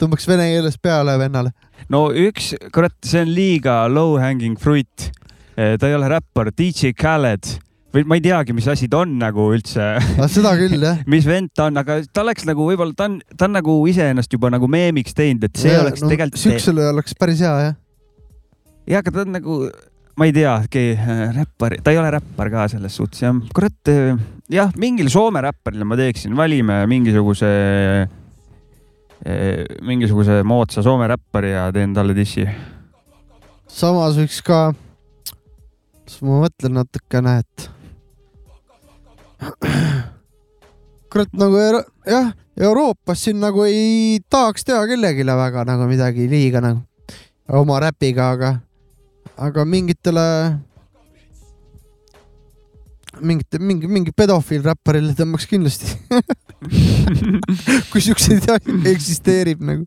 tõmbaks vene keeles peale vennale.
no üks, kurat, see on liiga low hanging fruit. ta ei ole räppar, DJ Khaled või ma ei teagi, mis asi ta on nagu üldse
aga seda küll jah. [LAUGHS]
mis vend ta on, aga ta oleks nagu võib-olla ta on, ta on nagu iseennast juba nagu meemiks teinud, et see ja, oleks no, tegelikult.
siuksele oleks päris hea jah.
jah, aga ta on nagu, ma ei tea, räppar, ta ei ole räppar ka selles suhtes jah. kurat, jah, mingile Soome räpparile ma teeksin, valime mingisuguse, mingisuguse moodsa Soome räppari ja teen talle dissi.
samas võiks ka, ma mõtlen natukene, et [CLEARS THROAT] kurat nagu Euro jah, Euroopas siin nagu ei tahaks teha kellelegi väga nagu midagi liiga nagu oma räpiga, aga aga mingitele, mingite, mingi, mingi pedofiilräpparile tõmbaks kindlasti [LAUGHS] kui siukseid eksisteerib nagu.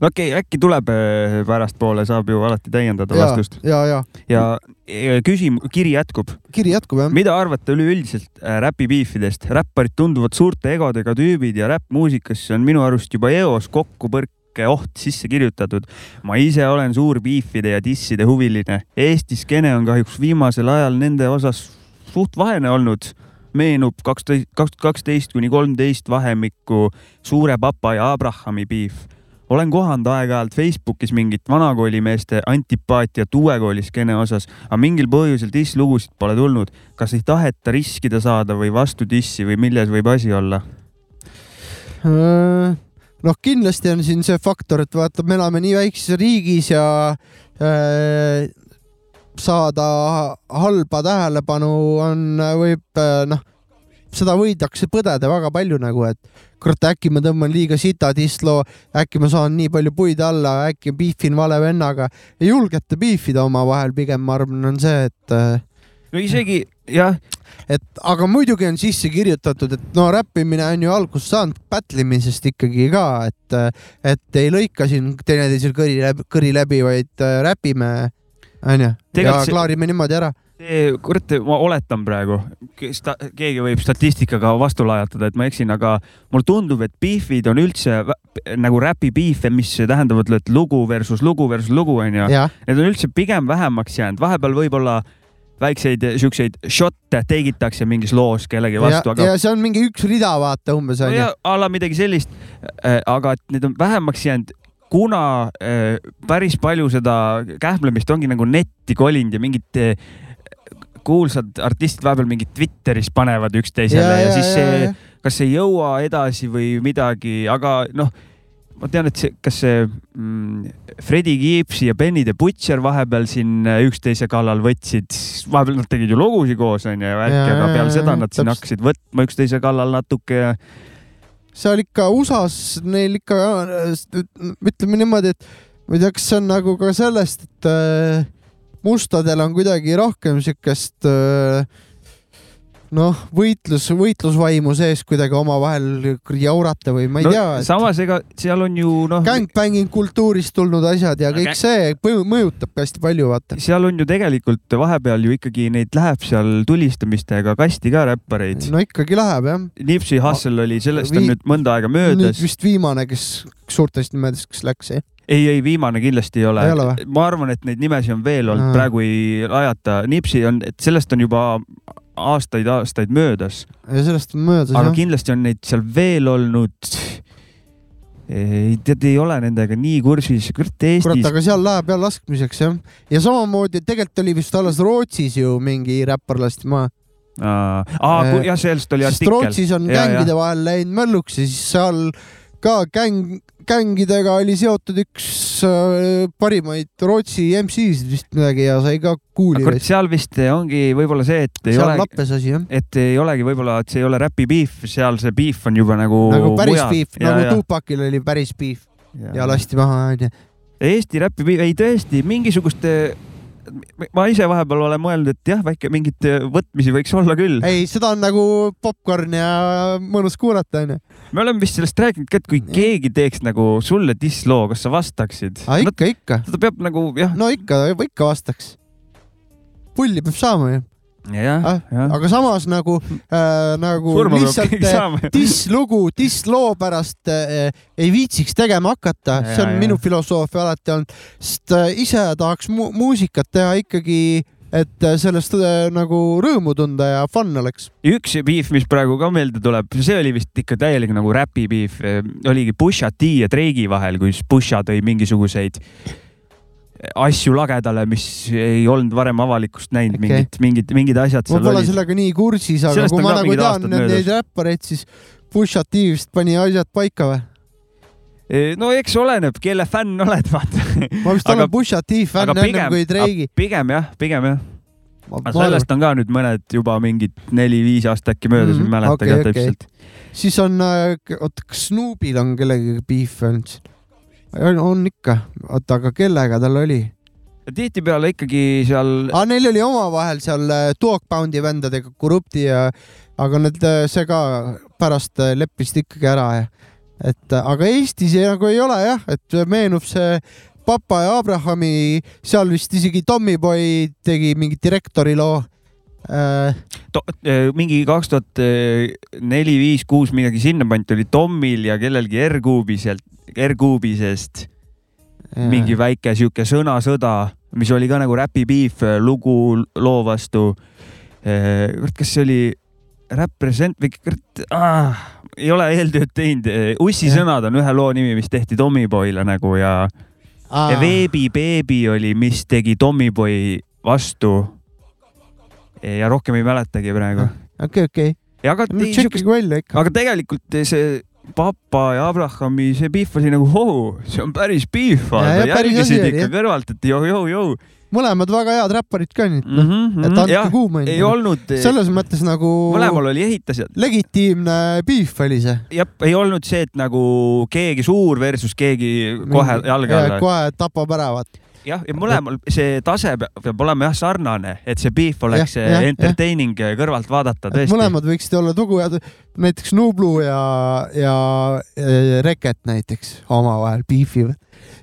okei okay,, äkki tuleb äh, pärastpoole, saab ju alati täiendada ja, vastust.
ja, ja.
ja küsim-, kiri jätkub.
kiri jätkub jah.
mida arvate üleüldiselt äh, räpipiifidest? räpparid tunduvad suurte egodega tüübid ja räppmuusikasse on minu arust juba eos kokku põrk sihuke oht sisse kirjutatud. ma ise olen suur biifide ja disside huviline. Eesti skeene on kahjuks viimasel ajal nende osas suht vaene olnud. meenub kaksteist, kaks tuhat kaksteist kuni kolmteist vahemikku Suure Papa ja Abrahami biif. olen kohanud aeg-ajalt Facebookis mingit vanakoolimeeste antipaatiat uue kooli skeene osas, aga mingil põhjusel disslugusid pole tulnud. kas ei taheta riskida saada või vastu dissi või milles võib asi olla?
Äh, noh, kindlasti on siin see faktor, et vaata, me elame nii väikses riigis ja äh, saada halba tähelepanu on, võib äh, noh, seda võidakse põdeda väga palju nagu, et kurat, äkki ma tõmban liiga sita distloo, äkki ma saan nii palju puid alla, äkki piifin vale vennaga. ei julgeta piifida omavahel, pigem ma arvan, on see, et äh,
no isegi jah.
et aga muidugi on sisse kirjutatud, et no räppimine on ju algust saanud pätlimisest ikkagi ka, et, et ei lõika siin teineteisel kõri läbi, kõri läbi, vaid äh, räpime, onju, ja klaarime niimoodi ära.
Kurat, ma oletan praegu, keegi võib statistikaga vastu lajatada, et ma eksin, aga mulle tundub, et beef'id on üldse nagu räpi beef'e, mis tähendavad, et lugu versus lugu versus lugu onju. Need on üldse pigem vähemaks jäänud, vahepeal võib-olla väikseid siukseid šotte teigitakse mingis loos kellegi vastu.
Aga... ja see on mingi üks rida, vaata umbes onju
a la midagi sellist. Äh, aga et need on vähemaks jäänud, kuna äh, päris palju seda kähmlemist ongi nagu netti kolinud ja mingid äh, kuulsad artistid vahepeal mingit Twitteris panevad üksteisele ja, ja, ja siis see, kas ei jõua edasi või midagi, aga noh ma tean, et see, kas see mm, Freddie Gibbsi ja Benny the Butcher vahepeal siin äh, üksteise kallal võtsid, vahepeal nad tegid ju lugusid koos onju ja värki, aga peale seda nad siin hakkasid võtma üksteise kallal natuke ja.
seal ikka USA-s neil ikka, ütleme niimoodi, et ma ei tea, kas see on nagu ka sellest, et äh, mustadel on kuidagi rohkem siukest äh, noh, võitlus, võitlusvaimu sees kuidagi omavahel jaurata või ma ei no, tea
et.... samas, ega seal on ju noh.
Gangbanging kultuurist tulnud asjad ja kõik see mõjutab ka hästi palju, vaata.
seal on ju tegelikult vahepeal ju ikkagi neid läheb seal tulistamistega kasti ka räppareid.
no ikkagi läheb jah.
Nipsey Hussle oli, sellest on nüüd mõnda aega möödas.
nüüd vist viimane, kes suurtest nimedest, kes läks, jah
ei, ei viimane kindlasti ei ole, ole. ma arvan, et neid nimesid on veel olnud, praegu ei ajata. Nipsi on, et sellest on juba aastaid-aastaid möödas.
ja sellest on möödas
aga jah. kindlasti on neid seal veel olnud. ei tead, ei ole nendega nii kursis, kurat Eestis. kurat,
aga seal läheb jah laskmiseks jah. ja samamoodi tegelikult oli vist alles Rootsis ju mingi räppar lasti maha.
aa, aa, jah, sellest oli artikkel.
Rootsis on gängide vahel läinud mölluks ja siis seal ka gäng, gängidega oli seotud üks äh, parimaid Rootsi MC-sid vist midagi ja sai ka kuuli.
seal vist ongi võib-olla see, et ei
ole,
et ei olegi võib-olla, et see ei ole räpi beef, seal see beef on juba nagu.
nagu päris mujal. beef, nagu Tupacil oli päris beef ja, ja lasti maha onju.
Eesti räpi beef, ei tõesti mingisuguste ma ise vahepeal olen mõelnud, et jah, väike mingit võtmisi võiks olla küll.
ei, seda on nagu popkorn ja mõnus kuulata, onju.
me oleme vist sellest rääkinud ka, et kui keegi teeks nagu sulle dissloo, kas sa vastaksid?
ikka, ikka.
ta peab nagu jah.
no ikka, ikka vastaks. pulli peab saama ju
Ah,
aga samas nagu äh,, nagu Surma lihtsalt äh, diss-lugu diss-loo pärast äh, ei viitsiks tegema hakata, see on ja, minu filosoofia alati olnud, sest äh, ise tahaks mu muusikat teha ikkagi et äh, sellest äh, nagu rõõmu tunda ja fun oleks.
üks beef, mis praegu ka meelde tuleb, see oli vist ikka täielik nagu räpi beef, oligi Pusha T ja Drake'i vahel, kus Pusha tõi mingisuguseid asju lagedale, mis ei olnud varem avalikkust näinud okay., mingid, mingid, mingid asjad
ma pole
olid.
sellega nii kursis, aga
Sellest
kui ma nagu tean neid räppareid, siis Pusha T vist pani asjad paika või?
no eks oleneb, kelle fänn oled, vaata.
ma vist olen Pusha T fänn ennem kui Drake'i.
pigem jah, pigem jah. Aga sellest on ka nüüd mõned juba mingid neli-viis aastat äkki möödas mm,
Mhm,
ei mäleta
okei,
ka
okei.
täpselt.
siis on, oota, kas Snoopil on kellegagi beef olnud? On ikka, oota, aga kellega tal oli?
tihtipeale ikkagi seal
aa, neil oli omavahel seal äh, Dogpoundi vendadega Corrupti ja, aga need, see ka pärast äh, leppisid ikkagi ära ja et äh, aga Eestis ei, nagu ei ole jah, et meenub see Papa ja Abrahami, seal vist isegi Tommyboy tegi mingi direktori loo äh,.
mingi kaks tuhat neli, viis, kuus midagi sinnakanti oli Tommil ja kellelgi R-kuubi sealt, R-kuubi seest mingi väike sihuke sõnasõda, mis oli ka nagu Räpi Beef lugu loo vastu. kurat, kas see oli Represent või kurat ah,, ei ole eeltööd teinud. Ussi
Jah.
sõnad on ühe loo nimi, mis tehti Tommyboyle nagu ja, ja Veebi Beebi oli, mis tegi Tommyboy vastu. Ja rohkem ei mäletagi praegu.
okei, okei,
ja aga
no
ei, siukest aga tegelikult see papa ja Abrahami see beef oli nagu hoo, see on päris
Ja, ja päris asi
jälgisid ikka
jah.
kõrvalt, et jõu-jõu-jõu
mõlemad väga head räpparid ka nüüd
mm. -hmm,
et andke kuuma
ei olnud,
selles mõttes nagu
mõlemal oli ehitajad,
legitiimne beef oli see.
jah, ei olnud see, et nagu keegi suur versus keegi kohe jalge alla.
kohe tapab ära, vaata.
jah, ja mõlemal see tase peab olema jah sarnane, et see beef oleks
Jah, jah,
entertaining kõrvalt vaadata tõesti.
mõlemad võiksid olla tugujad, näiteks Nublu ja, ja äh, Reket näiteks omavahel beefivad.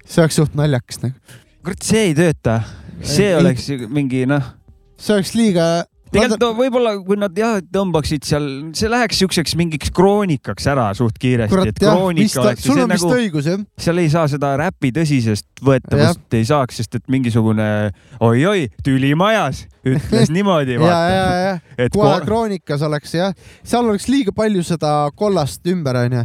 see oleks suht naljakas nagu.
kurat, see ei tööta, see
Ei-
oleks mingi noh
see oleks liiga.
Tegelikult no, võib-olla, kui nad jah tõmbaksid seal, see läheks siukseks mingiks kroonikaks ära suht kiiresti, et kroonika oleks
sul on vist
nagu,
õigus jah.
seal ei saa seda räpi tõsisest võetavust ei saaks, sest et mingisugune oi-oi, tüli majas ütles [LAUGHS] niimoodi,
ja, ja, ja
et
kohe
ko-
kroonikas oleks jah, seal oleks liiga palju seda kollast ümber onju,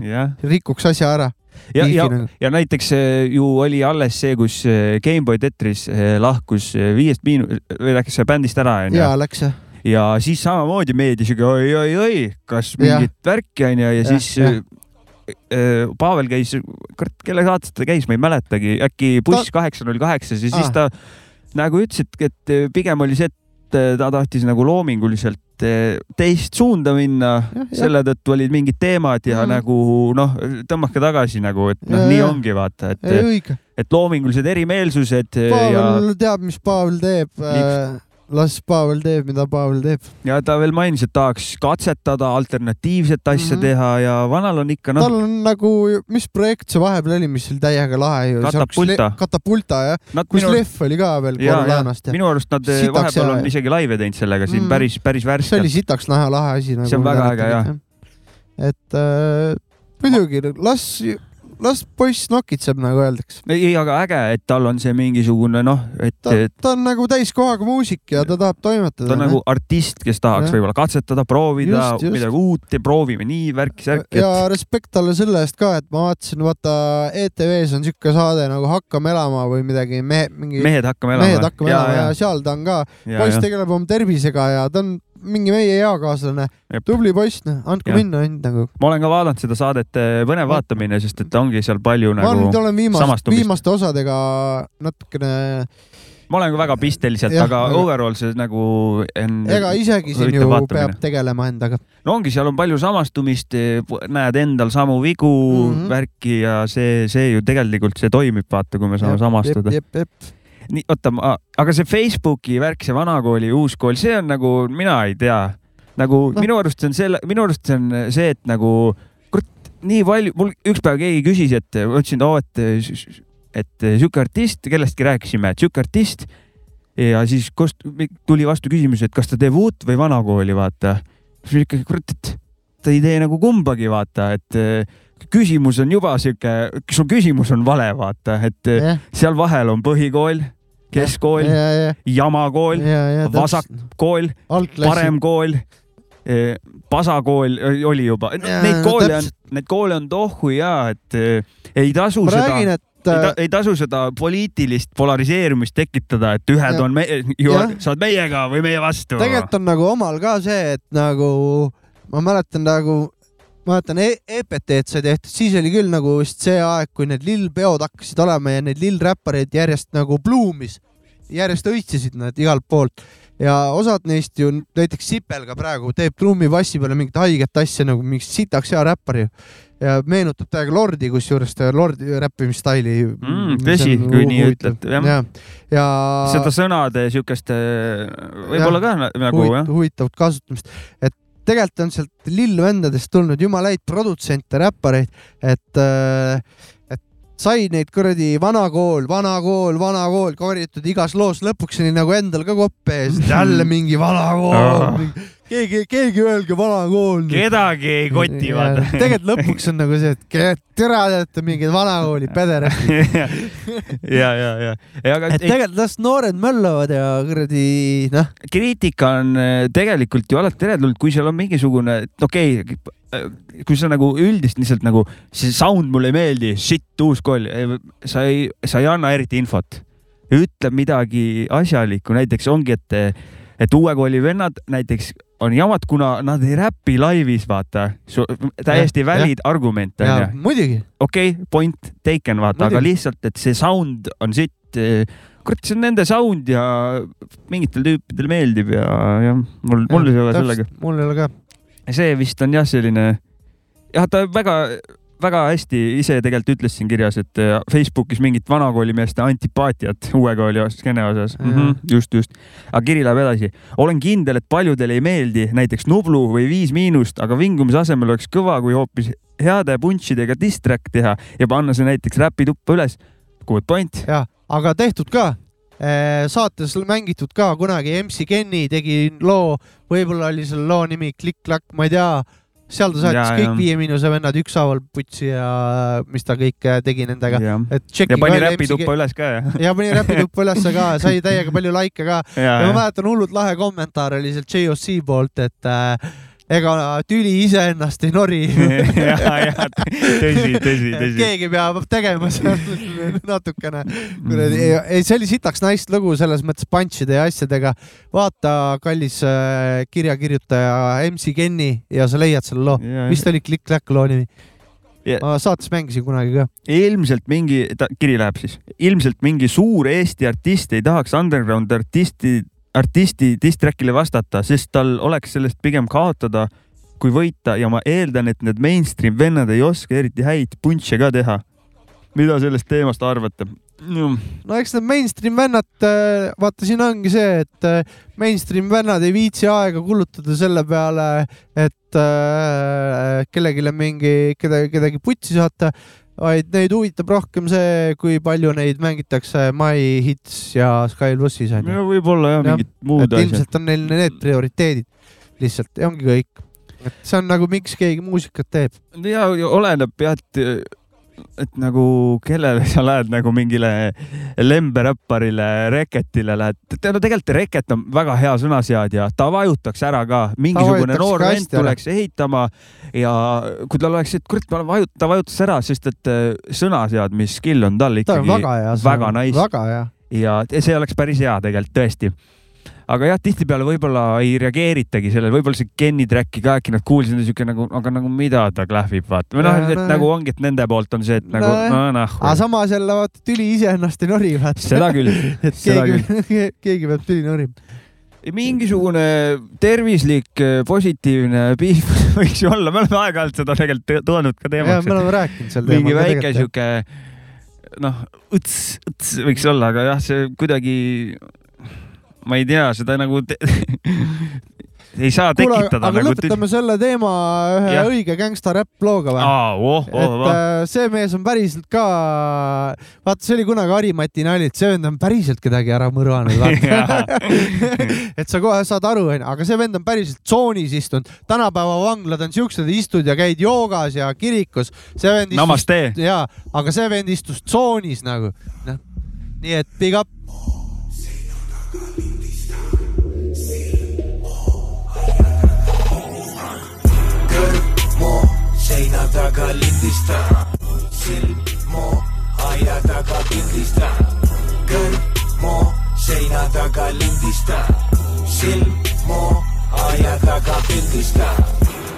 rikuks asja ära.
ja, ja
nagu.,
ja näiteks eh, ju oli alles see, kus eh, Gameboy Tetris eh, lahkus viiest miinu-, või läks bändist ära onju
ja läks jah.
Ja siis samamoodi meeldis siuke oi-oi-oi, kas mingit värki onju ja, ja siis
jah.
äh, äh, Pavel käis, kurat, kelle saates ta käis, ma ei mäletagi, äkki buss kaheksa null kaheksas ja siis
Ah.
ta nagu ütles, et, et äh, pigem oli see, et ta tahtis nagu loominguliselt teist suunda minna, selle tõttu olid mingid teemad ja
Mhm.
nagu noh, tõmmake tagasi nagu, et noh,
Ja,
nii
ja.
ongi vaata, et, et loomingulised erimeelsused äh, ja
Pavel teab, mis Pavel teeb. Las Pavel teeb, mida Pavel teeb.
ja ta veel mainis, et tahaks katsetada alternatiivset asja mm. -hmm. teha ja vanal on ikka noh,
tal on nagu, mis projekt see vahepeal oli, mis oli täiega lahe ju.
Katapulta.
Katapulta jah,
nad
kus
minu
Leff oli ka veel Corleanast ja
minu arust nad eh,
Sitaks
vahepeal
ja-
on isegi laive teinud sellega siin
Mm.
päris, päris
see oli
värskelt.
sitaks lahe, lahe asi nagu.
See on väga äge, jah.
et äh, muidugi las, las poiss nokitseb, nagu öeldakse.
ei, aga äge, et tal on see mingisugune noh, et
ta ta on nagu täiskohaga muusik ja ta tahab toimetada.
ta on nagu artist, kes tahaks võib-olla katsetada, proovida
Just, just.
midagi uut ja proovime nii värki-särki,
ja
et
respekt talle selle eest ka, et ma vaatasin, vaata ETV-s on siuke saade nagu Hakkame elama või midagi, mehe, mingi
mehed hakkame elama.
mehed hakkame elama ja, ja seal ta on ka, poiss tegeleb oma tervisega ja ta on mingi meie eakaaslane
Jep.,
tubli poiss, noh, andku
Jah.
minna ainult nagu.
ma olen ka vaadanud seda saadet, põnev vaatamine, sest et ongi seal palju
ma
nagu
nüüd, olen viimast, viimaste osadega natukene,
ma olen ka väga pisteliselt, aga overall see nagu
ega isegi siin ju
vaatamine.
peab tegelema endaga.
no ongi, seal on palju samastumist, näed endal samu vigu mm. -hmm. värki ja see, see ju tegelikult see toimib, vaata, kui me saame samastuda.
jep, jep,
nii, oota, aga see Facebooki värk, see vanakooli, uuskool, see on nagu, mina ei tea, nagu no. minu arust see on selle, minu arust see on see, et nagu kurat, nii palju, mul üks päev keegi küsis, et ma ütlesin, et oo, et, et sihuke artist, kellestki rääkisime, et sihuke artist ja siis kost- tuli vastu küsimus, et kas ta teeb uut või vanakooli, vaata. siis ikkagi kurat, et ta ei tee nagu kumbagi, vaata, et eh, küsimus on juba sihuke, su küsimus on vale, vaata, et
jah,
seal vahel on põhikool, keskkool,
ja, ja,
jamakool,
ja, ja
vasak- kool,
algklassi.
parem kool, pasakool oli juba, neid
no
koole on
täpselt.,
neid koole on tohu ja et eh, ei tasu
ma
seda
räägin, et
ei,
äh,
ta, ei tasu seda poliitilist polariseerumist tekitada, et ühed
Ja.
on me,
Jah.
sa oled meiega või meie vastu.
tegelikult on nagu omal ka see, et nagu ma mäletan nagu, mäletan e EPT-d sai tehtud, siis oli küll nagu vist see aeg, kui need lillpeod hakkasid olema ja need lillräppareid järjest nagu bluumis, järjest õitsesid nad igalt poolt. Ja osad neist ju näiteks Sipel ka praegu teeb trummipassi peale mingit haiget asja nagu mingi sitaks hea räppar ju. Ja meenutab täiega Lordi, kusjuures ta Lordi räppimisstaili.
Mm, tõsi, kui nii ütled, jah.
ja, ja
seda sõnade siukest, võib-olla ka na- nagu
huvit-
jah.
huvitavat kasutamist, et tegelikult on sealt lillvendadest tulnud jumala häid produtsente, räppareid, et, et sai neid kuradi vana kool, vana kool, vana kool korjatud igas loos, lõpuks oli nagu endal ka kopp ees, jälle [LAUGHS] mingi vana kool, keegi, keegi öelge vana kool.
kedagi ei koti, vaata. [LAUGHS]
tegelikult lõpuks on nagu see, et ke- tere, te olete mingid vanakooli pederastid. [LAUGHS]
ja, ja, ja, ja
et tegelikult las noored möllavad ja kuradi noh,
kriitika on eh, tegelikult ju alati teretulnud, kui seal on mingisugune, et okei okay,, kui sa nagu üldist lihtsalt nagu see sound mulle ei meeldi, shit, uus kool, sa ei, sa ei anna eriti infot. ütle midagi asjalikku, näiteks ongi, et, et uue kooli vennad näiteks on jamad, kuna nad ei räpi laivis, vaata. täiesti valid argument
ja
onju.
muidugi
okei okay,, point taken, vaata, aga lihtsalt, et see sound on sitt. kurat, see on nende sound ja mingitel tüüpidel meeldib ja, jah, mul, mul ei ole sellega.
mul ei ole ka.
see vist on jah, selline, jah, ta väga, väga hästi ise tegelikult ütles siin kirjas, et äh, Facebookis mingit vanakoolimeeste antipaatiat uue kooli skeene osas mm. -hmm, just, just. aga kiri läheb edasi. olen kindel, et paljudele ei meeldi näiteks Nublu või Viis Miinust, aga vingumise asemel oleks kõva, kui hoopis heade punšidega diss-track teha ja panna see näiteks räpituppa üles. Good point.
ja, aga tehtud ka. saates mängitud ka kunagi, MC Kenny tegi loo, võib-olla oli selle loo nimi Klikk-Klakk, ma ei tea. Seal ta saatis
Ja,
kõik
jah.
Viie Miinuse vennad ükshaaval putsi ja mis ta kõike tegi nendega.
ja,
et tšeki [LAUGHS]
ja pani räpituppa üles ka ja.
ja pani räpituppa ülesse ka, sai täiega palju laike ka
ja,
ja ma
ja.
mäletan hullult lahe kommentaar oli sealt JOC poolt, et äh, ega tüli iseennast ei nori
ja, ja tõsi, tõsi, tõsi.
keegi peab tegema seal [LAUGHS] natukene. kuradi,
Mhm.
ei see oli sitaks nice lugu selles mõttes punch'ide ja asjadega. vaata, kallis äh, kirjakirjutaja MC Kenny ja sa leiad selle loo. mis ta oli, Klikk-Kläkk loo nimi
Ja-
ma saates mängisin kunagi ka.
ilmselt mingi, kiri läheb siis, ilmselt mingi suur Eesti artist ei tahaks underground artisti, artisti diss-track'ile vastata, sest tal oleks sellest pigem kaotada kui võita ja ma eeldan, et need mainstream vennad ei oska eriti häid punš'e ka teha. mida sellest teemast arvate?
no eks need mainstream vennad, vaata siin ongi see, et äh, mainstream vennad ei viitsi aega kulutada selle peale, et äh, kellelegi mingi, keda, kedagi putsi saata, vaid neid huvitab rohkem see, kui palju neid mängitakse My Hits ja Sky plussis onju.
no võib-olla jah,
Jah,
mingid muud asjad.
ilmselt on neil need prioriteedid lihtsalt ja ongi kõik. et see on nagu, miks keegi muusikat teeb.
ja ja oleneb jah, et, et nagu kellele sa lähed nagu mingile lemberäpparile, Reketile lähed, tegelikult Reket on väga hea sõnaseadja, ta vajutaks ära ka, mingisugune noor vend
hästi ära.
tuleks ehitama ja kui tal oleks, et kurat, ma vajut-, ta vajutas ära, sest et äh, sõnaseadmisskill on tal
ta on
ikkagi
väga hea.
väga nice
väga hea.
ja see oleks päris hea tegelikult tõesti aga jah, tihtipeale võib-olla ei reageeritagi sellele, võib-olla see Kenny track'i ka äkki nad kuulsid siuke nagu, aga nagu mida ta klähvib, vaata. või noh et
no-
nagu ongi, et nende poolt on see, et nagu no noh.
aga samas jälle vaata tüli iseennast ei nori, vaata.
seda küll, [LAUGHS]
et
seda
keegi, [LAUGHS] keegi peab tüli norima.
mingisugune tervislik positiivne piif [LAUGHS] võiks ju olla, me oleme aeg-ajalt seda tegelikult toonud ka teemaks
me. oleme rääkinud
mingi
teemal.
väike sihuke noh, õts, õts võiks olla, aga jah, see kuidagi, ma ei tea, seda nagu [LAUGHS] ei saa
kuule,
tekitada
aga
nagu.
lõpetame selle teema ühe
Jah.
õige gängsta räpp looga või?
oh, oh,
et
oh.
äh, see mees on päriselt ka, vaata, see oli kunagi Harimati nali, et see vend on päriselt kedagi ära mõrvanud, vaata. [LAUGHS] [LAUGHS] et sa kohe saad aru, onju, aga see vend on päriselt tsoonis istunud. tänapäeva vanglad on siuksed, istud ja käid joogas ja kirikus. see vend istus, jaa, aga see vend istus tsoonis nagu, noh. nii et big up.
seina taga lindistan. Silm mu aia taga pildistan kõrv mu seina taga lindistan. Silm mu aia taga pildistan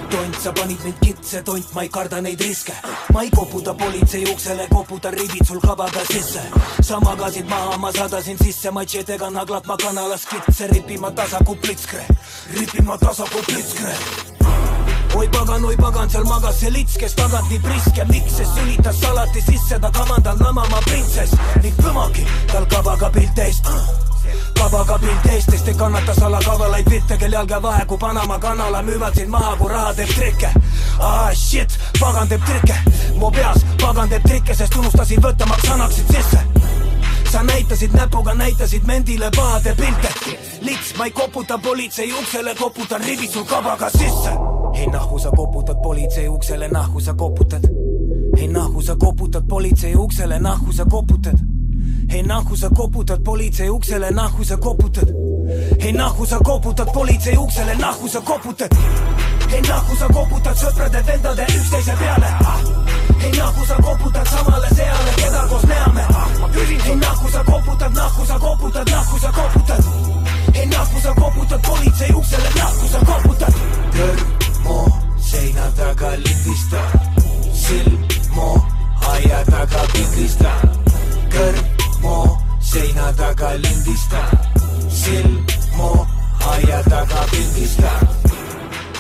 tont, sa panid mind kitse, tont, ma ei karda neid riske. ma ei koputa politsei uksele, koputan ribid sul kabaga sisse. sa magasid maha, ma sadasin sisse, matšetega naglad ma kanalas kitse, ripima tasaku plitskre, ripima tasaku plitskre oi pagan, oi pagan, seal magas see lits, kes tagant nii priske, miks see sülitas salati sisse, ta kavandab namama printsess. Ning kõmagi tal kabaga pilt eest. kabaga pilt eest, sest ei kannata salakavalaid pilte, kel jalge vahe, kui Panama kanala müüvad sind maha, kui raha teeb trikke. ah shit, pagan teeb trikke, mu peas pagan teeb trikke, sest unustasin võtta, maks annaksid sisse sa näitasid näpuga, näitasid mendile pahade pilte. lits, ma ei koputa politsei uksele, koputan ribid sul kabaga sisse. ei nahku sa koputad politsei uksele, nahku sa koputad. ei nahku sa koputad politsei uksele, nahku sa koputad. Ei nahku sa koputad politsei uksele, nahku sa koputad. ei nahku sa koputad politsei uksele, nahku sa koputad. ei nahku sa koputad sõprade-vendade üksteise peale ei nahku sa koputad samale seale, keda koos näeme. ei nahku sa koputad, nahku sa koputad, nahku sa koputad. ei nahku sa koputad politsei uksele, nahku sa koputad. kõrmu seina taga lindista, silmu aia taga pildista. Kõrmu seina taga lindista, silmu aia taga pildista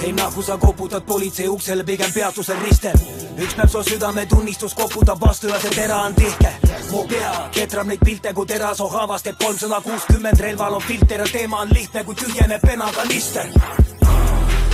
ei nahku sa koputad politsei uksele, pigem peatusel ristel. üks näeb su südametunnistus koputab vastu ja see tera on tihke. mu pea ketrab neid pilte kui terasoo haavast, teeb kolmsada kuuskümmend, relval on filter ja teema on lihtne, kui tühjeneb penakanister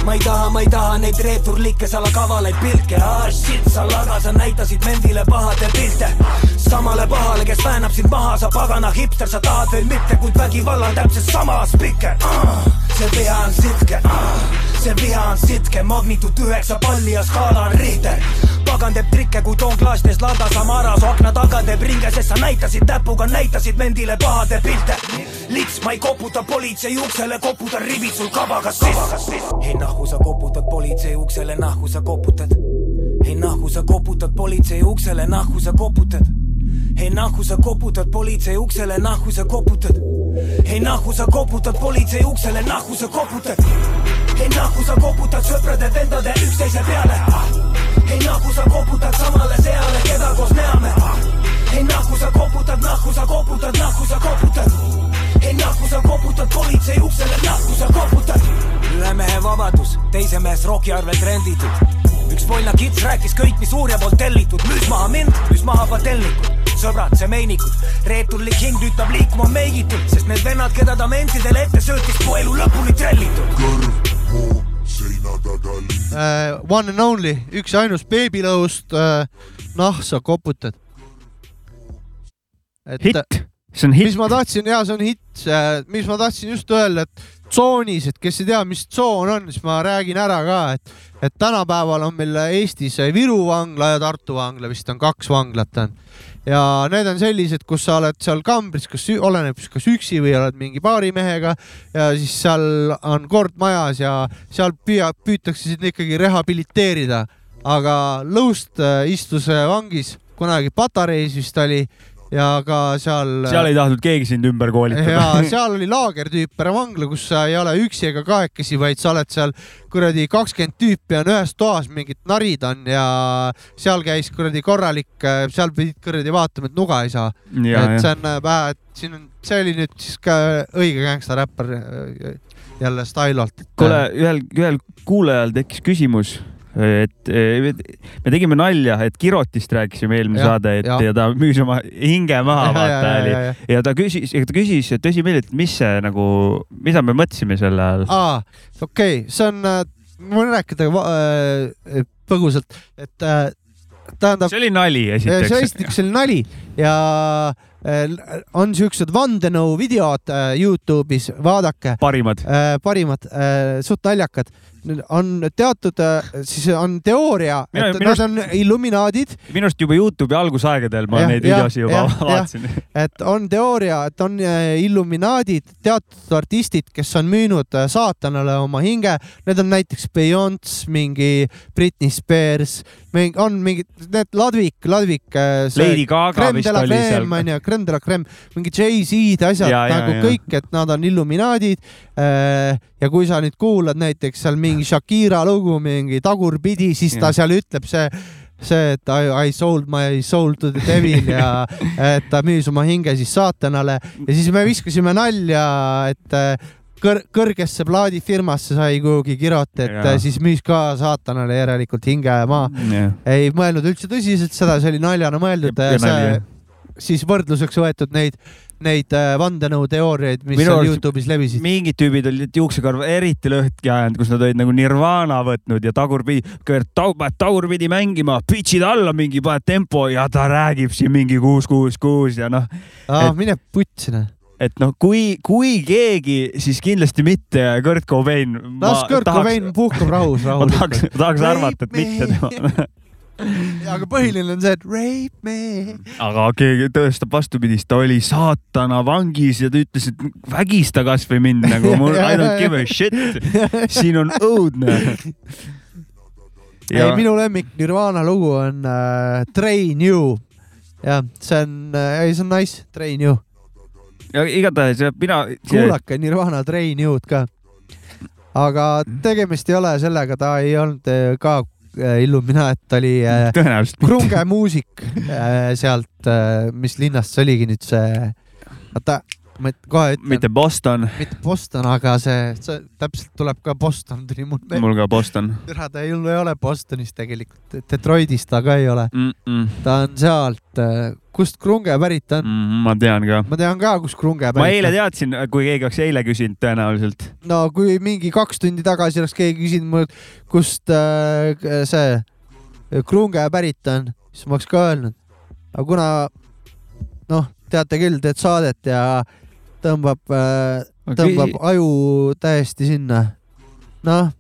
ma ei taha, ma ei taha neid reeturlikke salakavalaid pilke, ah shit, sa laga, sa näitasid mendile pahade pilte. samale pahale, kes väänab sind maha, sa pagana hipster, sa tahad veel mitte, kuid vägivallal täpselt sama spikker ah,. see viha on sitke ah,, see viha on sitke, magnituud üheksa palli ja skaala on Richter. Pagan teeb trikke, kui toon klaasides lada Samara su akna taga teeb ringe, sest sa näitasid näpuga, näitasid mendile pahade pilte. lits, ma ei koputa politsei uksele, koputan ribid sul kabaga sisse. ei nahku sa koputad politsei uksele, nahku sa koputad. ei nahku sa koputad politsei uksele, nahku sa koputad. ei nahku sa koputad politsei uksele, nahku sa koputad. ei nahku sa koputad politsei uksele, nahku sa koputad. ei nahku sa koputad sõprade-vendade üksteise peale. Ei nahku sa koputad samale seale, keda koos näeme. ei nahku sa koputad, nahku sa koputad, nahku sa koputad. ei nahku sa koputad politsei uksele, nahku sa koputad. ühe mehe vabadus, teise mees roki arvelt renditud. üks pollna kits rääkis kõik, mis uurija poolt tellitud, müüs maha mind, müüs maha patelnikud sõbrad, see meinikud, reeturlik hing tüütab liikuma meigitult, sest need vennad, keda ta mentsidele ette söötis, puu elu lõpuni trellitud.
taga lind-.
uh,. One and only, üks ja ainus beebilõust uh,. noh, sa koputad. et
hitt, see on
mis
hitt.
ma tahtsin ja see on hitt, mis ma tahtsin just öelda, et tsoonis, et kes ei tea, mis tsoon on, siis ma räägin ära ka, et, et tänapäeval on meil Eestis Viru vangla ja Tartu vangla, vist on kaks vanglat on. Ja need on sellised, kus sa oled seal kambris, kas oleneb, kas üksi või oled mingi paarimehega ja siis seal on kord majas ja seal püüa, püütakse sind ikkagi rehabiliteerida. aga Lõust äh, istus äh, vangis kunagi Patareis vist oli ja ka seal.
seal ei tahtnud keegi sind ümber
ja
koolitada.
seal oli laagertüüper vangla, kus sa ei ole üksi ega kahekesi, vaid sa oled seal kuradi kakskümmend tüüpi on ühes toas, mingid narid on ja seal käis kuradi korralik, seal pidid kuradi vaatama, et nuga ei saa.
ja,
et
ja
see on äh, vähe, et siin on, see oli nüüd siis ka õige gängstaräppar äh, jälle Stylolt.
kuule, ühel, ühel kuulajal tekkis küsimus, et eh, me tegime nalja, et Kirotist rääkisime eelmine
Jah,
saade, et
jah.
ja ta müüs oma hinge maha, [LAUGHS]
Ja, ja,
vaata
ja,
oli
ja, ja..
ja ta küsis, ta küsis tõsimeeli, et mis see nagu, mida me mõtlesime selle all.
aa, okei okay,, see on, ma võin rääkida äh, põgusalt, et äh, tähendab,
see oli nali
see
esiteks.
esiteks oli nali ja äh, on siuksed vandenõu videod äh, Youtube'is, vaadake
parimad.
äh, parimad äh,, suht naljakad. On teatud äh,, siis on teooria, et
minu
nad on illuminaadid,
minu arust juba Youtube'i algusaegadel ma
Jah,
neid videosi juba
jah, [LAUGHS]
vaatasin.
et on teooria, et on äh, illuminaadid, teatud artistid, kes on müünud äh, saatanale oma hinge, need on näiteks Beyonce, mingi Britney Spears, on mingid, need Ladvik, Ladvik.
Lady Gaga vist oli seal.
onju, creme de la creme, mingi Jay-Z-d asjad
Ja, ja,
nagu
ja.
kõik, et nad on illuminaadid. Ja kui sa nüüd kuulad näiteks seal mingi Shakira lugu, mingi tagurpidi, siis ta seal ütleb see see, et I, I sold my soul to the devil ja et ta müüs oma hinge siis saatanale ja siis me viskasime nalja, et äh, kõr-, kõrgesse plaadifirmasse sai kuhugi kirot, et
Jaa.
ja. siis müüs ka saatanale järelikult hinge maha. ei mõelnud üldse tõsiselt seda, see oli naljana mõeldud siis võrdluseks võetud neid, neid äh, vandenõuteooriaid, mis
Minu
seal Youtube'is levisid.
mingid tüübid olid juuksekarva eriti lõhki ajanud, kus nad olid nagu Nirvana võtnud ja tagurpidi, paned tagurpidi mängima, pitch'id alla mingi, paned tempo ja ta räägib siin mingi kuus, kuus, kuus ja noh,
mine putsi noh.
et noh, kui, kui keegi, siis kindlasti mitte Kurt Cobain.
las Kurt Cobain puhkab rahus [LAUGHS]
ma tahaks
rahulikult.,
tahaks arvata, et mitte tema. [LAUGHS] [LAUGHS]
aga põhiline on see, et rape me.
aga keegi tõestab vastupidist, ta oli saatana vangis ja ta ütles, et vägista kasvõi mind nagu [LAUGHS] mul I don't give a shit. siin on õudne.
ei, minu lemmik Nirvana lugu on äh, Train You. jah, see on äh,, ei see on nice, Train You.
ja igatahes mina.
kuulake Nirvana Train You'd ka. aga tegemist ei ole sellega, ta ei olnud äh, ka Illuminaat, ta oli äh,
tõenäoliselt.
krunge muusik äh, sealt, mis linnast see oligi nüüd see, oota, ma kohe ütlen,
mitte Boston,
mitte Boston, aga see, see täpselt tuleb ka Boston tuli mul meelde.
mul ka Boston
tere, ta ei ei ole Bostonis tegelikult, Detroitis ta ka ei ole,
mm. -mm.
ta on sealt, kust krunge pärit on.
Mm, ma tean ka.
ma tean ka, kust krunge
ma
pärit
eile
on.
teadsin, kui keegi oleks eile küsinud tõenäoliselt.
no kui mingi kaks tundi tagasi oleks keegi küsinud mult, kust äh, see krunge pärit on, siis ma oleks ka öelnud. aga kuna noh, teate küll, teed saadet ja tõmbab äh,, tõmbab aju täiesti sinna, noh,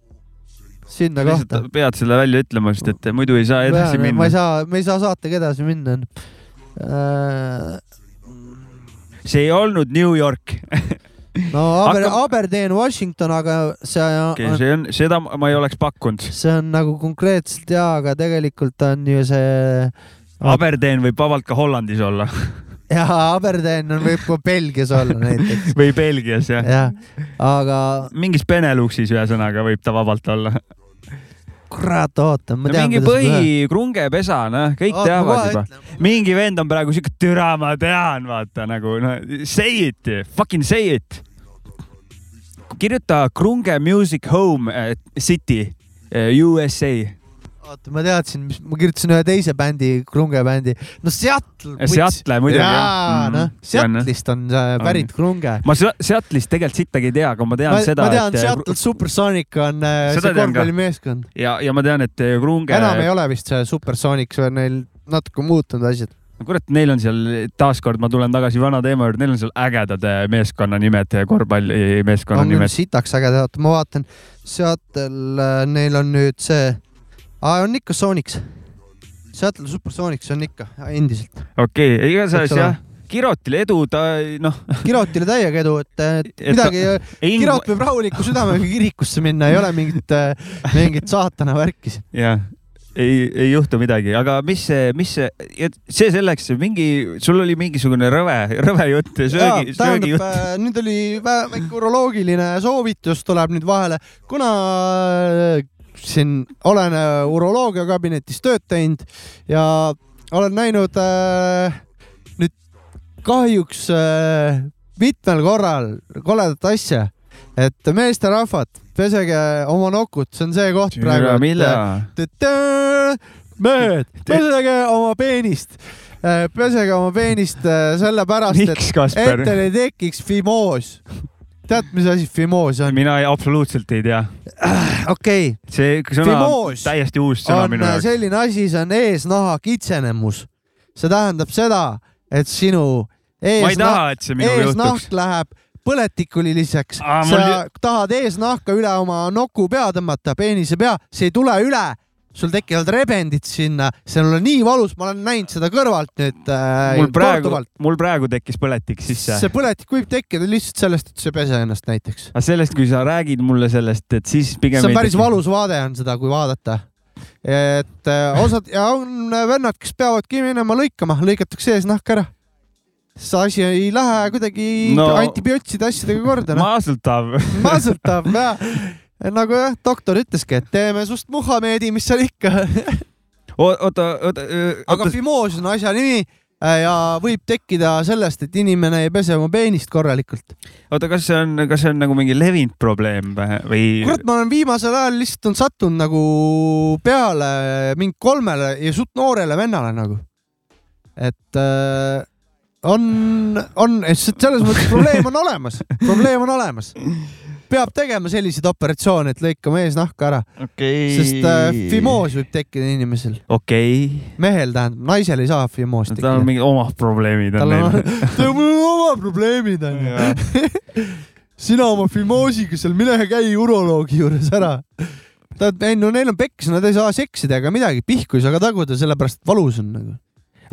sinna kohta.
pead selle välja ütlema, sest et muidu ei saa edasi
ma ei
minna.
saa, me ei saa saatega edasi minna. Äh,
see ei olnud New York.
no [LAUGHS] Aber,
Hakkab-
Aberdeen, Washington, aga see on,
see on, seda ma ei oleks pakkunud.
see on nagu konkreetselt jaa, aga tegelikult on ju see
Aberdeen võib vabalt ka Hollandis olla [LAUGHS]
jaa, Aberdeen on, võib ka Belgias olla näiteks.
või Belgias jah.
jah, aga
mingis Beneluxis ühesõnaga võib ta vabalt olla.
kurat, oota, ma
no
tean.
mingi põhikrungepesa, noh, kõik teavad juba. mingi vend on praegu siuke, türa ma tean, vaata nagu noh, say it, fucking say it. kirjuta Krunge Music Home eh, City eh, USA.
oota, ma teadsin, mis, ma kirjutasin ühe teise bändi, krunge bändi. no Seattle.
Seattle muidugi, jah.
jaa,
Mhm.
noh. Seattle'ist on pärit krunge.
ma Se- Seattle'ist tegelikult sittagi ei tea, aga ma tean
ma,
seda,
ma tean,
et
Seattle Supersonic on äh,
Seda
see korvpallimeeskond.
ja, ja ma tean, et eh, Krunge,
enam ei ole vist see Supersonic, see on neil natuke muutunud asjad.
kurat, neil on seal taaskord, ma tulen tagasi vana teema juurde, neil on seal ägedad eh, meeskonnanimed, korvpallimeeskonna
on küll
nimed.
sitaks äge, oota ma vaatan, Seattle, neil on nüüd see, on ikka Sonics. Seattle Supersonics on ikka endiselt.
okei okay,, igatahes jah, Kirotil edu, ta noh,
Kirotile täiega edu, et et midagi, Kirot võib rahuliku südamega kirikusse minna, ei ole mingit, mingit saatana värki siin.
jah, ei, ei juhtu midagi, aga mis see, mis see, see selleks, mingi, sul oli mingisugune rõve, rõve jutt, söögi,
tähendab
söögijutt.,
nüüd oli vä- väike uroloogiline soovitus tuleb nüüd vahele, kuna äh, siin olen äh, uroloogia kabinetis tööd teinud ja olen näinud äh, nüüd kahjuks äh, mitmel korral koledat asja, et meesterahvad, pesege oma nokut, see on see koht praegu.
mille?
mehed, pesege oma peenist, pesege oma peenist äh, sellepärast, et et? teil ei tekiks fimoos. tead, mis asi fimoos on?
mina ei, absoluutselt ei tea.
okei
see sõna
Fimoos
on täiesti uus sõna
on
minu
äh,
jaoks.
selline asi, see on eesnaha kitsenemus. see tähendab seda, et sinu eesnahk, eesnahk. läheb põletikuliliseks.
Aa,
sa
mul
tahad eesnahka üle oma noku pea tõmmata, peenise pea, see ei tule üle sul tekivad rebendid sinna, see on nii valus, ma olen näinud seda kõrvalt nüüd äh,
mul praegu mul praegu tekkis põletik sisse.
see põletik võib tekkida lihtsalt sellest, et sa ei pese ennast näiteks.
aga sellest, kui sa räägid mulle sellest, et siis pigem
see on päris
teki-
valus vaade on seda, kui vaadata. et äh, osad ja on vennad, kes peavadki minema lõikama, lõigatakse eesnahk ära. see asi ei lähe kuidagi
No.
no. antibiootside asjadega korda noh.
maasutav.
maasutab ja [LAUGHS] nagu jah, doktor ütleski, et teeme sust Muhamedi, mis seal ikka.
oota, oota,
aga fimoos on asja nimi äh, ja võib tekkida sellest, et inimene ei pese oma peenist korralikult.
oota, kas see on, kas see on nagu mingi levinud probleem või- või?
kurat, ma olen viimasel ajal lihtsalt on sattunud nagu peale mingi kolmele ja suht noorele vennale nagu. et äh, on, on, selles mõttes probleem on olemas, probleem on olemas. [LAUGHS] peab tegema selliseid operatsioone, et lõikama eesnahka ära,
okei.
sest äh, fimoos võib tekkida inimesel,
okei,
mehel tähendab, naisel ei saa fimoos
tal on
tekkida.
mingid omad probleemid on
on
neil. [LAUGHS]
tal on oma probleemid onju. [LAUGHS] sina oma fimoosiga seal, mine käi uroloogi juures ära. tead, ei no neil on pekkis, nad ei saa seksida ega midagi, pihku ei saa ka taguda, sellepärast valus on nagu.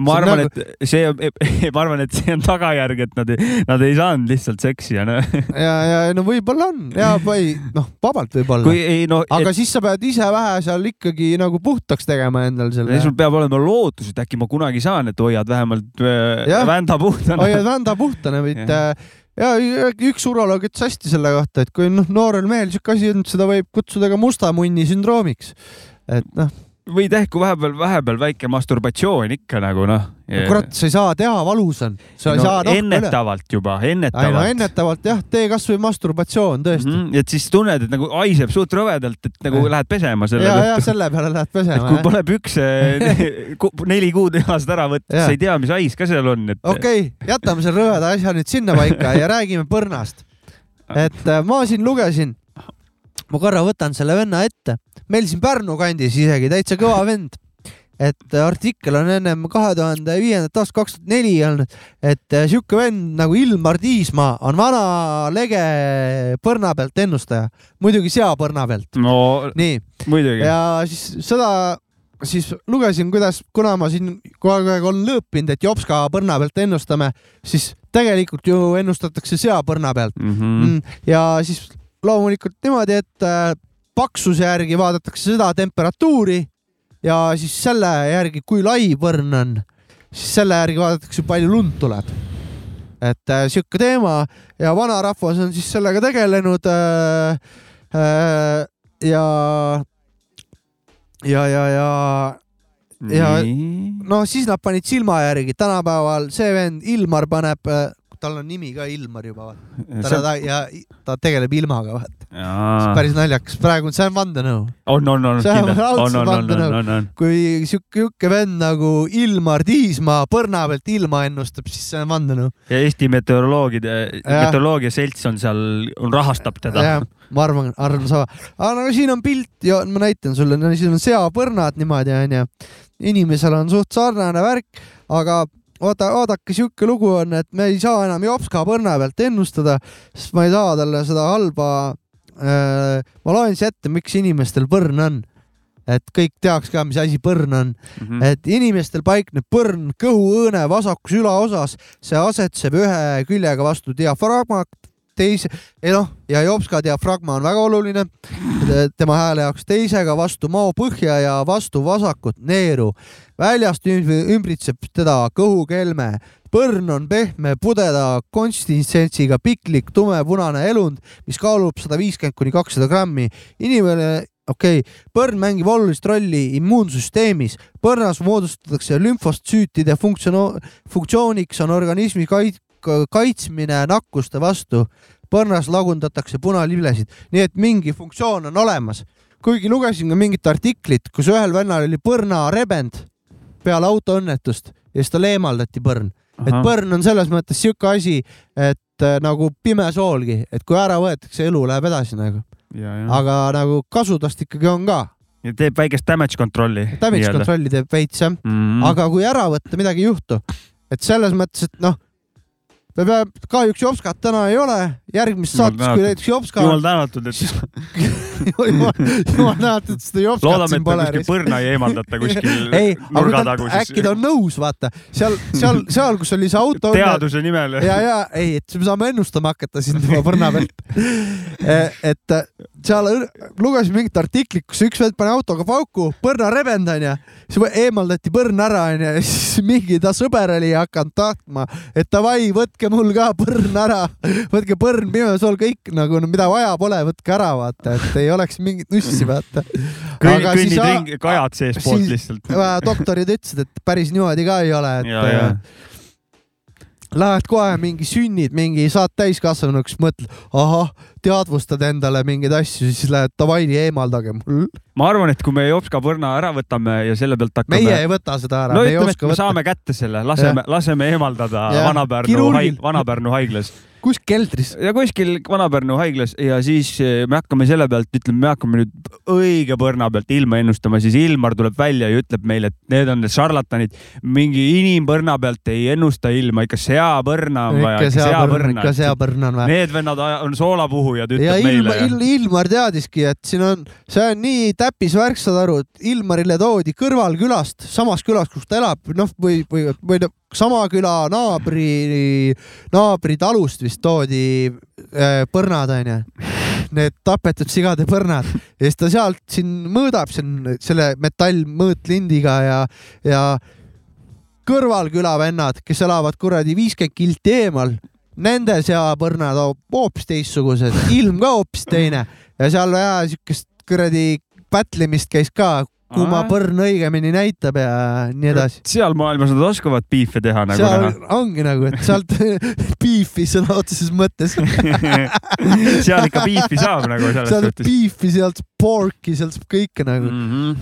Ma arvan,
nagu-
et see, [LAUGHS] ma arvan, et see on tagajärg, et nad, nad ei saanud lihtsalt seksi ja noh, [LAUGHS]
ja, ja no võib-olla on ja või noh, vabalt võib-olla
kui. ei no,
aga siis sa pead ise vähe seal ikkagi nagu puhtaks tegema endal selle.
sul peab olema lootus, et äkki ma kunagi saan, et hoiad vähemalt äh,
Jah.
vända puhtana.
hoiad vända puhtana, [LAUGHS] mitte ja üks uroloog ütles hästi selle kohta, et kui noh, noorel mehel siuke asi on, seda võib kutsuda ka musta munni sündroomiks. et noh,
või tehku vahepeal, vahepeal väike masturbatsioon ikka nagu noh.
kurat, sa ei saa teha, valus on. sa ei
no,
saa nahka üle.
ennetavalt juba,
ei no
ennetavalt.
ennetavalt jah, tee kasvõi masturbatsioon tõesti mm.
Mm, et siis tunned, et nagu haiseb suht rõvedalt, et nagu
Jah.
lähed pesema selle
ja, ja
tõttu.
selle peale lähed pesema
kui. pole pükse [LAUGHS] neli kuud jalast ära võtta, sa ei tea, mis hais ka seal on, et.
okei okay,, jätame selle rõveda asja nüüd sinnapaika ja räägime põrnast. [LAUGHS] et äh, ma siin lugesin, ma korra võtan selle venna ette, meil siin Pärnu kandis isegi täitsa kõva vend. et äh, artikkel on ennem kahe tuhande viiendat aastat, kaks tuhat neli olnud, et äh, sihuke vend nagu Ilmar Tiismaa on vana lege põrna pealt ennustaja, muidugi seapõrna pealt.
no
nii, ja siis seda siis lugesin, kuidas, kuna ma siin kogu aeg olen lõõpinud, et Jopska põrna pealt ennustame, siis tegelikult ju ennustatakse seapõrna pealt
Mm -hmm.
mm.. ja siis loomulikult niimoodi, et äh, paksuse järgi vaadatakse seda temperatuuri ja siis selle järgi, kui lai põrn on, siis selle järgi vaadatakse, palju lund tuleb. et äh, sihuke teema ja vanarahvas on siis sellega tegelenud äh,. Äh, ja, ja, ja, ja ja- no siis nad panid silma järgi, tänapäeval see vend Ilmar paneb, tal on nimi ka Ilmar juba, ta, ta ja ta tegeleb ilmaga, vaata. päris naljakas, praegu see on vandenõu.
on, on, on,
on
kindlalt, on, on, on, on, on,
kui sihuke, sihuke vend nagu Ilmar Tiismaa põrna pealt ilma ennustab, siis see on vandenõu.
ja Eesti meteoroloogide, meteoroloogia selts on seal, rahastab teda.
ma arvan, arvan sama. aga no siin on pilt ja ma näitan sulle, no siin on seapõrnad niimoodi onju. inimesel on suht sarnane värk, aga oota, vaadake, sihuke lugu on, et me ei saa enam Jopska põrna pealt ennustada, sest ma ei saa talle seda halba äh,. ma loen siis ette, miks inimestel põrn on. et kõik teaks ka, mis asi põrn on.
Mhm.
et inimestel paikneb põrn kõhuõõne vasakus ülaosas, see asetseb ühe küljega vastu diafragma, teise, ei noh, ja Jopska diafragma on väga oluline tema hääle jaoks, teisega vastu mao põhja ja vastu vasakut neeru. väljast üm- ümbritseb teda kõhukelme, põrn on pehme pudeda konsistentsiga piklik tumepunane elund, mis kaalub sada viiskümmend kuni kakssada grammi. inimene okei okay., põrn mängib olulist rolli immuunsüsteemis. põrnas moodustatakse lümfostsüütide funktsiono-, funktsiooniks on organismi kait-, kaitsmine nakkuste vastu. Põrnas lagundatakse punaliblesid, nii et mingi funktsioon on olemas. kuigi lugesin ka mingit artiklit, kus ühel vennal oli põrnarebend peale autoõnnetust ja siis tal eemaldati põrn. et põrn on selles mõttes sihuke asi, et äh, nagu pime soolgi, et kui ära võetakse, elu läheb edasi nagu, aga nagu kasu tast ikkagi on ka.
ja teeb väikest damage control'i.
damage control'i teeb veits jah,
mm..
aga kui ära võtta, midagi ei juhtu. et selles mõttes, et noh, me peame, kahjuks Jopskat täna ei ole, järgmises saates, kui näiteks Jopska,
jumal tänatud, et [LAUGHS]
jumal jumal tänatud, et seda Jopskat
loodame,
siin
et ta
pole.
kuskil põrna ei eemaldata kuskil [LAUGHS]
ei, aga
nurga
ta,
tagu
äkki ta on nõus, vaata seal, seal, seal, kus oli see auto.
teaduse nimel.
ja, ja ei, et me saame ennustama hakata siin tema põrna pealt. et äh, seal lugesin mingit artiklit, kus üks vend pani autoga pauku, põrna rebend onju, siis eemaldati põrn ära onju ja siis mingi ta sõber oli hakanud tahtma, et davai, võtke mul ka põrn ära, võtke põrn, pimesool, kõik nagu mida vaja pole, võtke ära vaata, et ei oleks mingit nussi vaata.
kõnnid ringi, kajad seestpoolt lihtsalt.
doktorid ütlesid, et päris niimoodi ka ei ole, et
ja, ja
äh, Lähed kohe mingi sünnid, mingi saad täiskasvanuks, mõtled, ahah, teadvustad endale mingeid asju, siis lähed davai, eemaldage mul.
ma arvan, et kui me Jopska põrna ära võtame ja selle pealt hakkame.
meie ei võta seda ära,
no ütleme, et me
võtta.
saame kätte selle, laseme, laseme eemaldada. Vana-Pärnu haig-, Vana-Pärnu haiglas
kus keldris?
ja kuskil Vana-Pärnu haiglas ja siis eh, me hakkame selle pealt, ütleme, me hakkame nüüd õige põrna pealt ilma ennustama, siis Ilmar tuleb välja ja ütleb meile, et need on need šarlatanid. mingi inimpõrna pealt ei ennusta ilma, ikka seapõrna on vaja,
ikka seapõrn, ikka seapõrn on vaja.
Need vennad on soolapuhujad,
ja
ütleb
Ilmar
meile.
Il,, Ilmar teadiski, et siin on, see on nii täppisvärk, saad aru, et Ilmarile toodi kõrvalkülast, samas külas, kus ta elab, noh, või, või, või noh, sama küla naabri, naabri talust vist toodi äh, põrnad onju. Need tapetud sigade põrnad. Ja siis ta sealt siin mõõdab siin selle metallmõõtlindiga ja, ja kõrvalküla vennad, kes elavad kuradi viiskümmend kilti eemal nende seapõrnad hoopis teistsugused, ilm ka hoopis teine. Ja seal vähe siukest kuradi pätlimist käis ka, kumma põrn õigemini näitab ja nii edasi.
seal maailmas nad oskavad piife teha nagu
seal
näha.
ongi nagu, et sealt [LAUGHS] beefi sõna otseses mõttes. [LAUGHS]
seal ikka piifi saab nagu selles
sealt
suhtes.
beefi, sealt pork'i, sealt saab kõike nagu,
Mhm.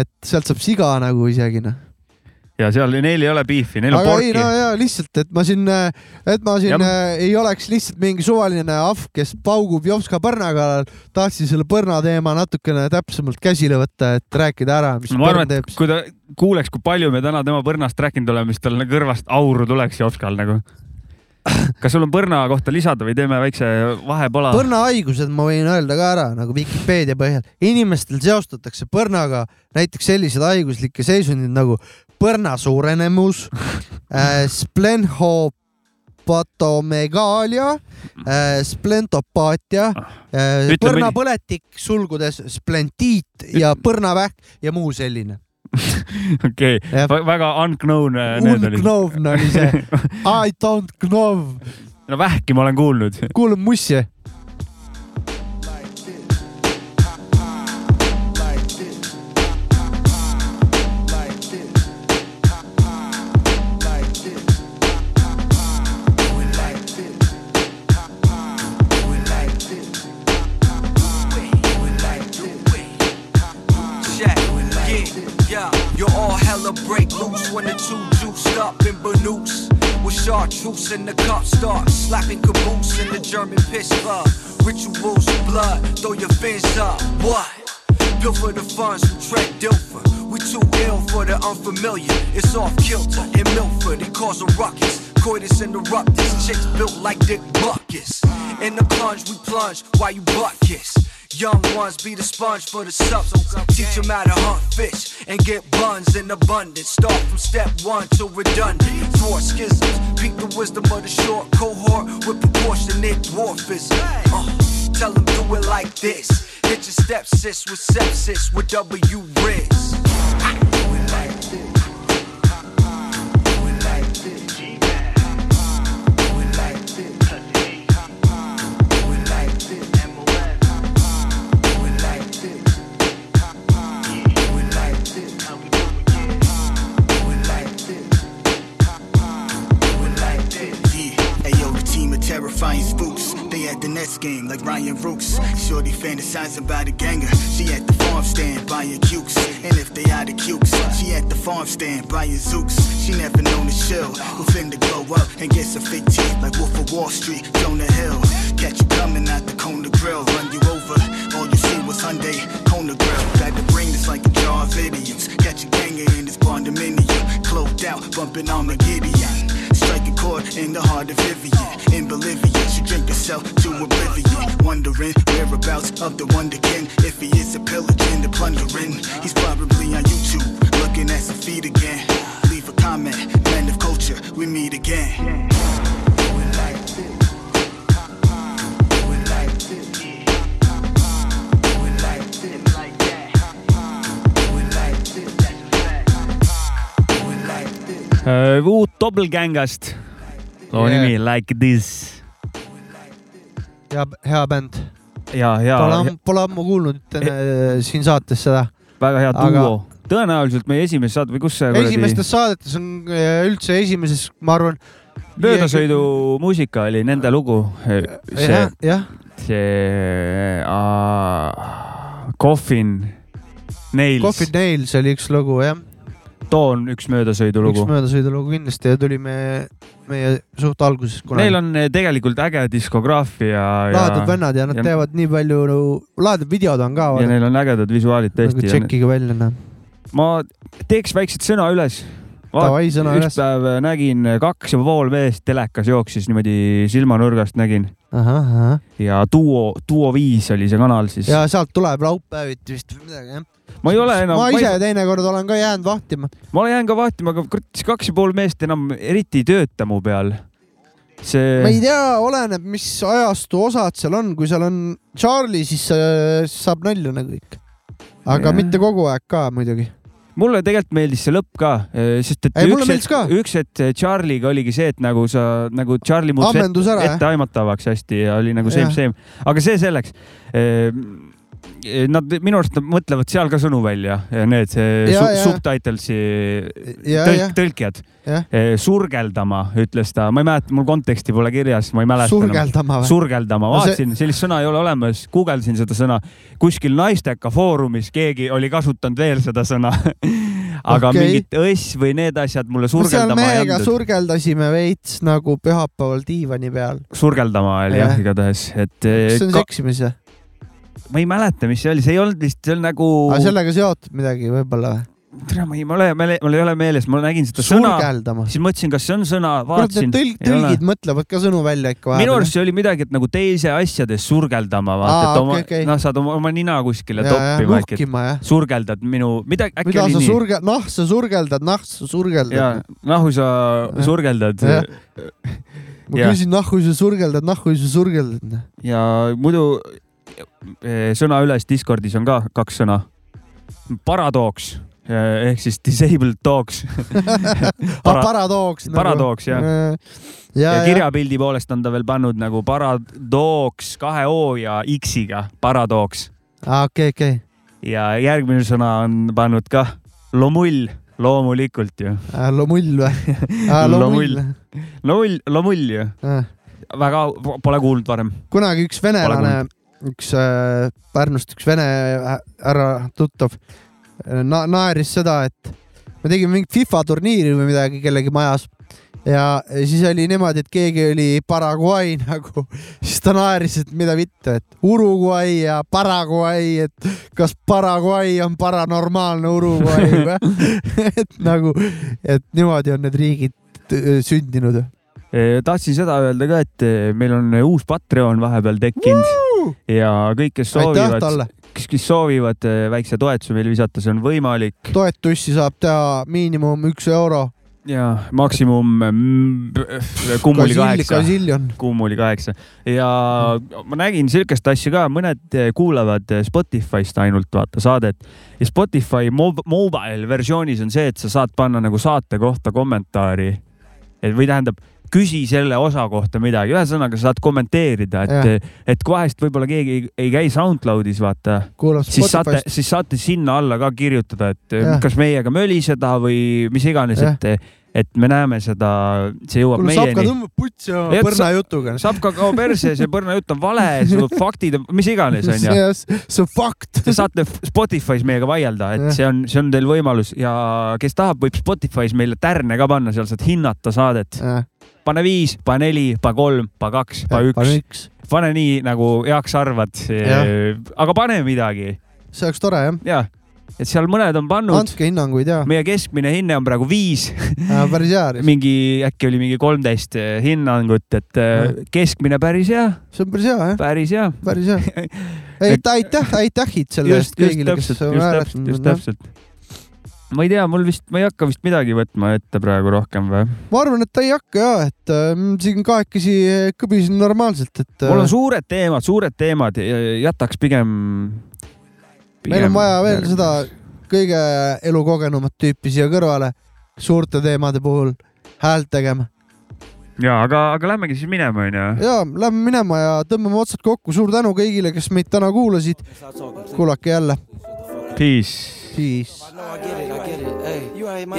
et sealt saab siga nagu isegi noh.
Ja seal neil ei ole piifi, neil on
aga ei,
porki
no ja lihtsalt, et ma siin, et ma siin
Jah.
äh, ei oleks lihtsalt mingi suvaline ahv, kes paugub Jopska põrna kallal, tahtsin selle põrna teema natukene täpsemalt käsile võtta, et rääkida ära, mis
ma arvan, et. kui ta kuuleks, kui palju me täna tema põrnast rääkinud oleme, siis tal kõrvast auru tuleks Jopskal nagu. kas sul on põrna kohta lisada või teeme väikse vahepala?
põrnahaigused ma võin öelda ka ära nagu Vikipeedia põhjal. inimestel seostatakse põrnaga näiteks sellised haiguslikke seisundid nagu põrna suurenemus äh,, splenhopatomegaalia äh,, splentopaatia äh,,
Ütle
põrnapõletik, sulgudes splentiit ja põrnavähk ja muu selline. [LAUGHS]
okei
Jah.,
väga unknown äh.
Unknown oli see. [LAUGHS] I don't know.
no vähki ma olen kuulnud.
kuulad mussi?
Chartreuse in the cup start slapping caboose in the German piss club. Rituals of blood, throw your fins up. What? Built for the funds who tread Dilfer. We too ill for the unfamiliar. It's off kilter in Milford. It cause a ruckus. Coitus interruptus. Chicks built like Dick Buckus. In the plunge, we plunge while you butt kiss. Young ones be the sponge for the substance. Teach them how to hunt fish and get buns in abundance. Start from step one to redundant. Thwart schisms. Peak the wisdom of the short cohort with proportionate dwarfism. Uh, tell them do it like this. Hit your step sis with sepsis with W Riz.
Terrifying spooks. They at the Nets game like Ryan Rooks. Shorty fantasizing about a ganger. She at the farm stand buying cukes. And if they out of cukes, she at the farm stand buying zooks. She never known to chill. Who finna glow up and get some fake teeth like Wolf of Wall Street, Jonah Hill. Catch you coming out the Kona Grill, run you over. All you see was Hyundai, Kona Grill. Got the brain that's like a jar of idiots. Catch a ganger in this condominium. Cloaked out, bumping on the Gideon. Strike a chord in the heart of Vivian in Bolivia. Drink yourself to oblivion, wondering whereabouts of the Wonderkin. If he is a pillaging, the plundering, he's probably on YouTube looking at some feet again. Leave a comment, man of culture, we meet again.
Uh, uut Doppelgängast loo
Yeah.
nimi Like This
hea, hea bänd.
ja, ja
Pole pole ammu kuulnud äh, siin saates seda.
väga hea
aga-
duo. tõenäoliselt meie esimeses saade või kus see kuradi
esimestes saadetes on äh, üldse esimeses, ma arvan.
möödasõidumuusika oli nende lugu. see
jah, jah,
see uh, Coffin Nails,
Coffee Nails oli üks lugu jah,
too on üks möödasõidulugu
üks. möödasõidulugu kindlasti ja tuli meie, suht alguses kunagi
Neil. on eh, tegelikult äge diskograafia
lahedad vennad ja nad
ja-
teevad nii palju no,, lahedad videod on ka.
ja neil on ägedad visuaalid tõesti.
tšekkige välja noh.
ma teeks väikseid sõna üles.
Davai, sõna
üks
üles.
päev nägin kaks ja pool meest telekas jooksis niimoodi silmanurgast nägin ja Duo, Duo viis oli see kanal siis.
ja sealt tuleb laupäeviti vist või midagi jah.
ma ei ole enam,
ma
ma,
ise
ei...
teinekord olen ka jäänud vahtima.
ma jään ka vaatima, aga kurat, kaks ja pool meest enam eriti ei tööta mu peal. see
ma ei tea, oleneb, mis ajastu osad seal on, kui seal on Charlie, siis äh, saab nalja nagu ikka. aga
Jah.
mitte kogu aeg ka muidugi.
Mulle tegelikult meeldis see lõpp ka, sest et
Ei,
üks hetk, üks hetk Charlie'ga oligi see, et nagu sa nagu Charlie muutus
jah?
etteaimatavaks hästi ja oli nagu same, same, aga see selleks. Nad minu arust nad mõtlevad seal ka sõnu välja, need see
Ja,
su subtitles'i tõlk, tõlkijad surgeldama ütles ta, ma ei mäleta, mul konteksti pole kirjas, ma ei mäleta.
surgeldama või?
surgeldama,
No see-
vaatasin, sellist sõna ei ole olemas, guugeldasin seda sõna, kuskil naisteka foorumis keegi oli kasutanud veel seda sõna. [LAUGHS] aga okay. mingit õss või need asjad mulle surgeldama ei
mehega
andnud.
surgeldasime veits nagu pühapäeval diivani peal.
surgeldama oli jah
Jah.
ja,, igatahes, et eh,
kas see on
ka,
seksimis või?
Ma ei mäleta, mis see oli, see ei olnud vist, see on nagu,
sellega seotud midagi võib-olla või?
tere, ma ei, mul ei ole, mul ei ole meeles, ma nägin seda sõna,
surgeldama.
siis mõtlesin, kas see on sõna, vaatasin
need. tõlg, tõlgid mõtlevad ka sõnu välja ikka
minu arust see oli midagi, et nagu teise asjades surgeldama, vaata,
Aa,
et oma
okei, okei.
noh, saad oma, oma nina kuskile
ja, ja
toppima
nuhkima jah.
surgeldad minu, midagi, äkki
mida
oli nii.
surge-, nahk sa surgeldad, nahk sa
ja
surgeldad.
nahku sa
Jah.
surgeldad
Jah. [LAUGHS] ma küsin, nahku sa surgeldad, nahku sa surgeldad.
ja muidu sõna üles Discordis on ka kaks sõna. Paradoks eh, ehk siis disabled dogs [LAUGHS] Para-
paradooks.
paradooks, jah.
ja,
ja,
ja,
ja kirjapildi poolest on ta veel pannud nagu paradoks kahe O ja X-iga, paradoks
aa, okei, okei.
ja järgmine sõna on pannud ka lomull, loomulikult ju.
lomull või? [LAUGHS]
Lomull. lomull, lomull ju, väga pole kuulnud varem.
kunagi üks venelane, üks äh, Pärnust üks vene hä- härra tuttav na naeris seda, et me tegime mingit FIFA turniiri või midagi kellegi majas ja siis oli niimoodi, et keegi oli Paraguay [LAUGHS] nagu, siis ta naeris, et mida vittu, et Uruguay ja Paraguay, et kas Paraguay on paranormaalne Uruguay või? [LAUGHS] [LAUGHS] et nagu, et niimoodi on need riigid äh, sündinud.
Tahtsin seda öelda ka, et meil on uus Patreon vahepeal tekkinud ja kõik, kes soovivad, kes, kes soovivad eh, väikse toetuse meile visata, see on võimalik.
Toetusi saab teha miinimum üks euro.
ja maksimum mm, kummuli kaheksa. kummuli kaheksa. Ja ma nägin sihukest asja ka, mõned eh, kuulavad eh, Spotify'st ainult vaata saadet. Ja Spotify mob mobile versioonis on see, et sa saad panna nagu saate kohta kommentaari. et või tähendab, küsi selle osa kohta midagi, ühesõnaga sa saad kommenteerida, et, et kui vahest võib-olla keegi ei, ei käi SoundCloudis vaata, siis saate, siis saate sinna alla ka kirjutada, et
Jah.
ja. kas meiega möliseda või mis iganes, et, et me näeme seda, see jõuab
Sapka
meieni.
tõmbab putsi oma põrnajutuga.
Sapka kao perse, see põrnajutt on vale, su [LAUGHS] faktid, mis iganes onju.
see on fakt.
Te saate Spotify's meiega vaielda, et
Jah.
see on, see on teil võimalus ja kes tahab, võib Spotify's meile tärne ka panna, seal saad hinnata saadet. Pane viis, pane neli, pane kolm, pane kaks, pane üks, pane nii nagu heaks arvad. aga pane midagi.
See oleks tore jah,
ja, et seal mõned on pannud,
andke hinnanguid ja,
meie keskmine hinne on praegu viis,
päris hea. [LAUGHS]
mingi äkki oli mingi kolmteist hinnangut, et äh, keskmine päris hea,
see on päris hea jah,
päris hea.
päris hea. [LAUGHS] aitäh, aitäh, aitähid selle eest kõigile, kes
just täpselt, just täpselt. Ma ei tea, mul vist, ma ei hakka vist midagi võtma ette praegu rohkem või?
ma arvan, et ta ei hakka ja, et äh, siin kahekesi kõbisin normaalselt, et
mul on
äh,
suured teemad, suured teemad, jätaks pigem, pigem.
meil on vaja veel seda kõige elukogenumat tüüpi siia kõrvale. suurte teemade puhul häält tegema.
ja aga, aga lähmegi siis minema, onju.
ja lähme minema ja tõmbame otsad kokku. suur tänu kõigile, kes meid täna kuulasid. kuulake jälle.
Peace.
Peace. I know I get it. I get it.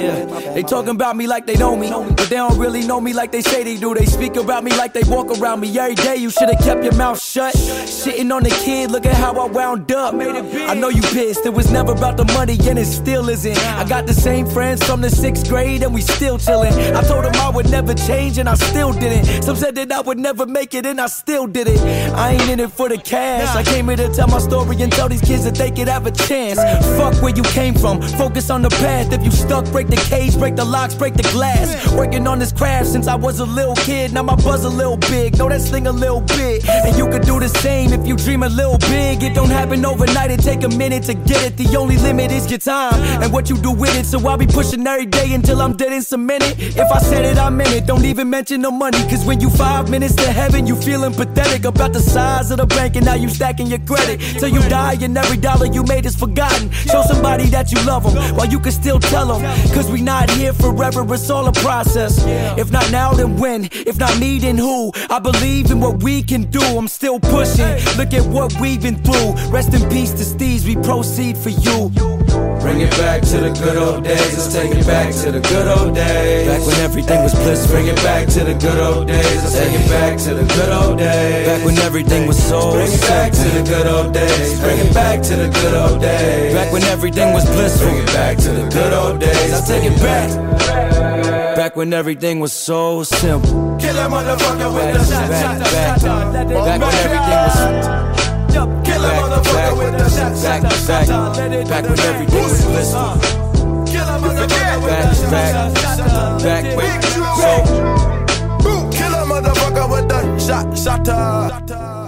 Yeah. They talking about me like they know me, but they don't really know me like they say they do. They speak about me like they walk around me every day. You should have kept your mouth shut. Shitting on the kid, look at how I wound up. I know you pissed, it was never about the money and it still isn't. I got the same friends from the sixth grade and we still chilling. I told them I would never change and I still didn't. Some said that I would never make it and I still did it. I ain't in it for the cash. I came here to tell my story and tell these kids that they could have a chance. Fuck where you came from, focus on the path. If you stuck, break the cage, break the locks, break the glass. Working on this craft since I was a little kid. Now my buzz a little big, know that sling a little bit. And you could do the same if you dream a little big. It don't happen overnight, it take a minute to get it. The only limit is your time and what you do with it. So I'll be pushing every day until I'm dead and cemented. If I said it, I meant it. Don't even mention the money, cause when you five minutes to heaven, you feeling pathetic about the size of the bank and now you stacking your credit. Till you die and every dollar you made is forgotten. Show somebody that you love them while you can still tell them. Cause we not here forever, it's all a process. If not now, then when? If not me, then who? I believe in what we can do, I'm still pushing. Look at what we've been through. Rest in peace to Steve's, we proceed for you.
Bring it back to the good old days. Let's take it back to the good old days.
Back when everything was blissful.
Bring it back to the good old days. Let's take it back to the good old days.
Back when everything was so
Bring it back to the good old days. Bring it back to the good old days.
Back when everything was blissful.
Bring it back to the good old days.
Let's take it back. Back when everything was so simple.
Kill that motherfucker with the shot, shot,
Back,
shot.
back when everything was.
Kill that motherfucker with the shot,
Back,
shot,
back,
shot.
back when everything was blissful.
Uh, kill that motherfucker with
Back,
the shot,
back,
shot, shot.
back. Uh,
so, kill that motherfucker with the shot, shot. Uh.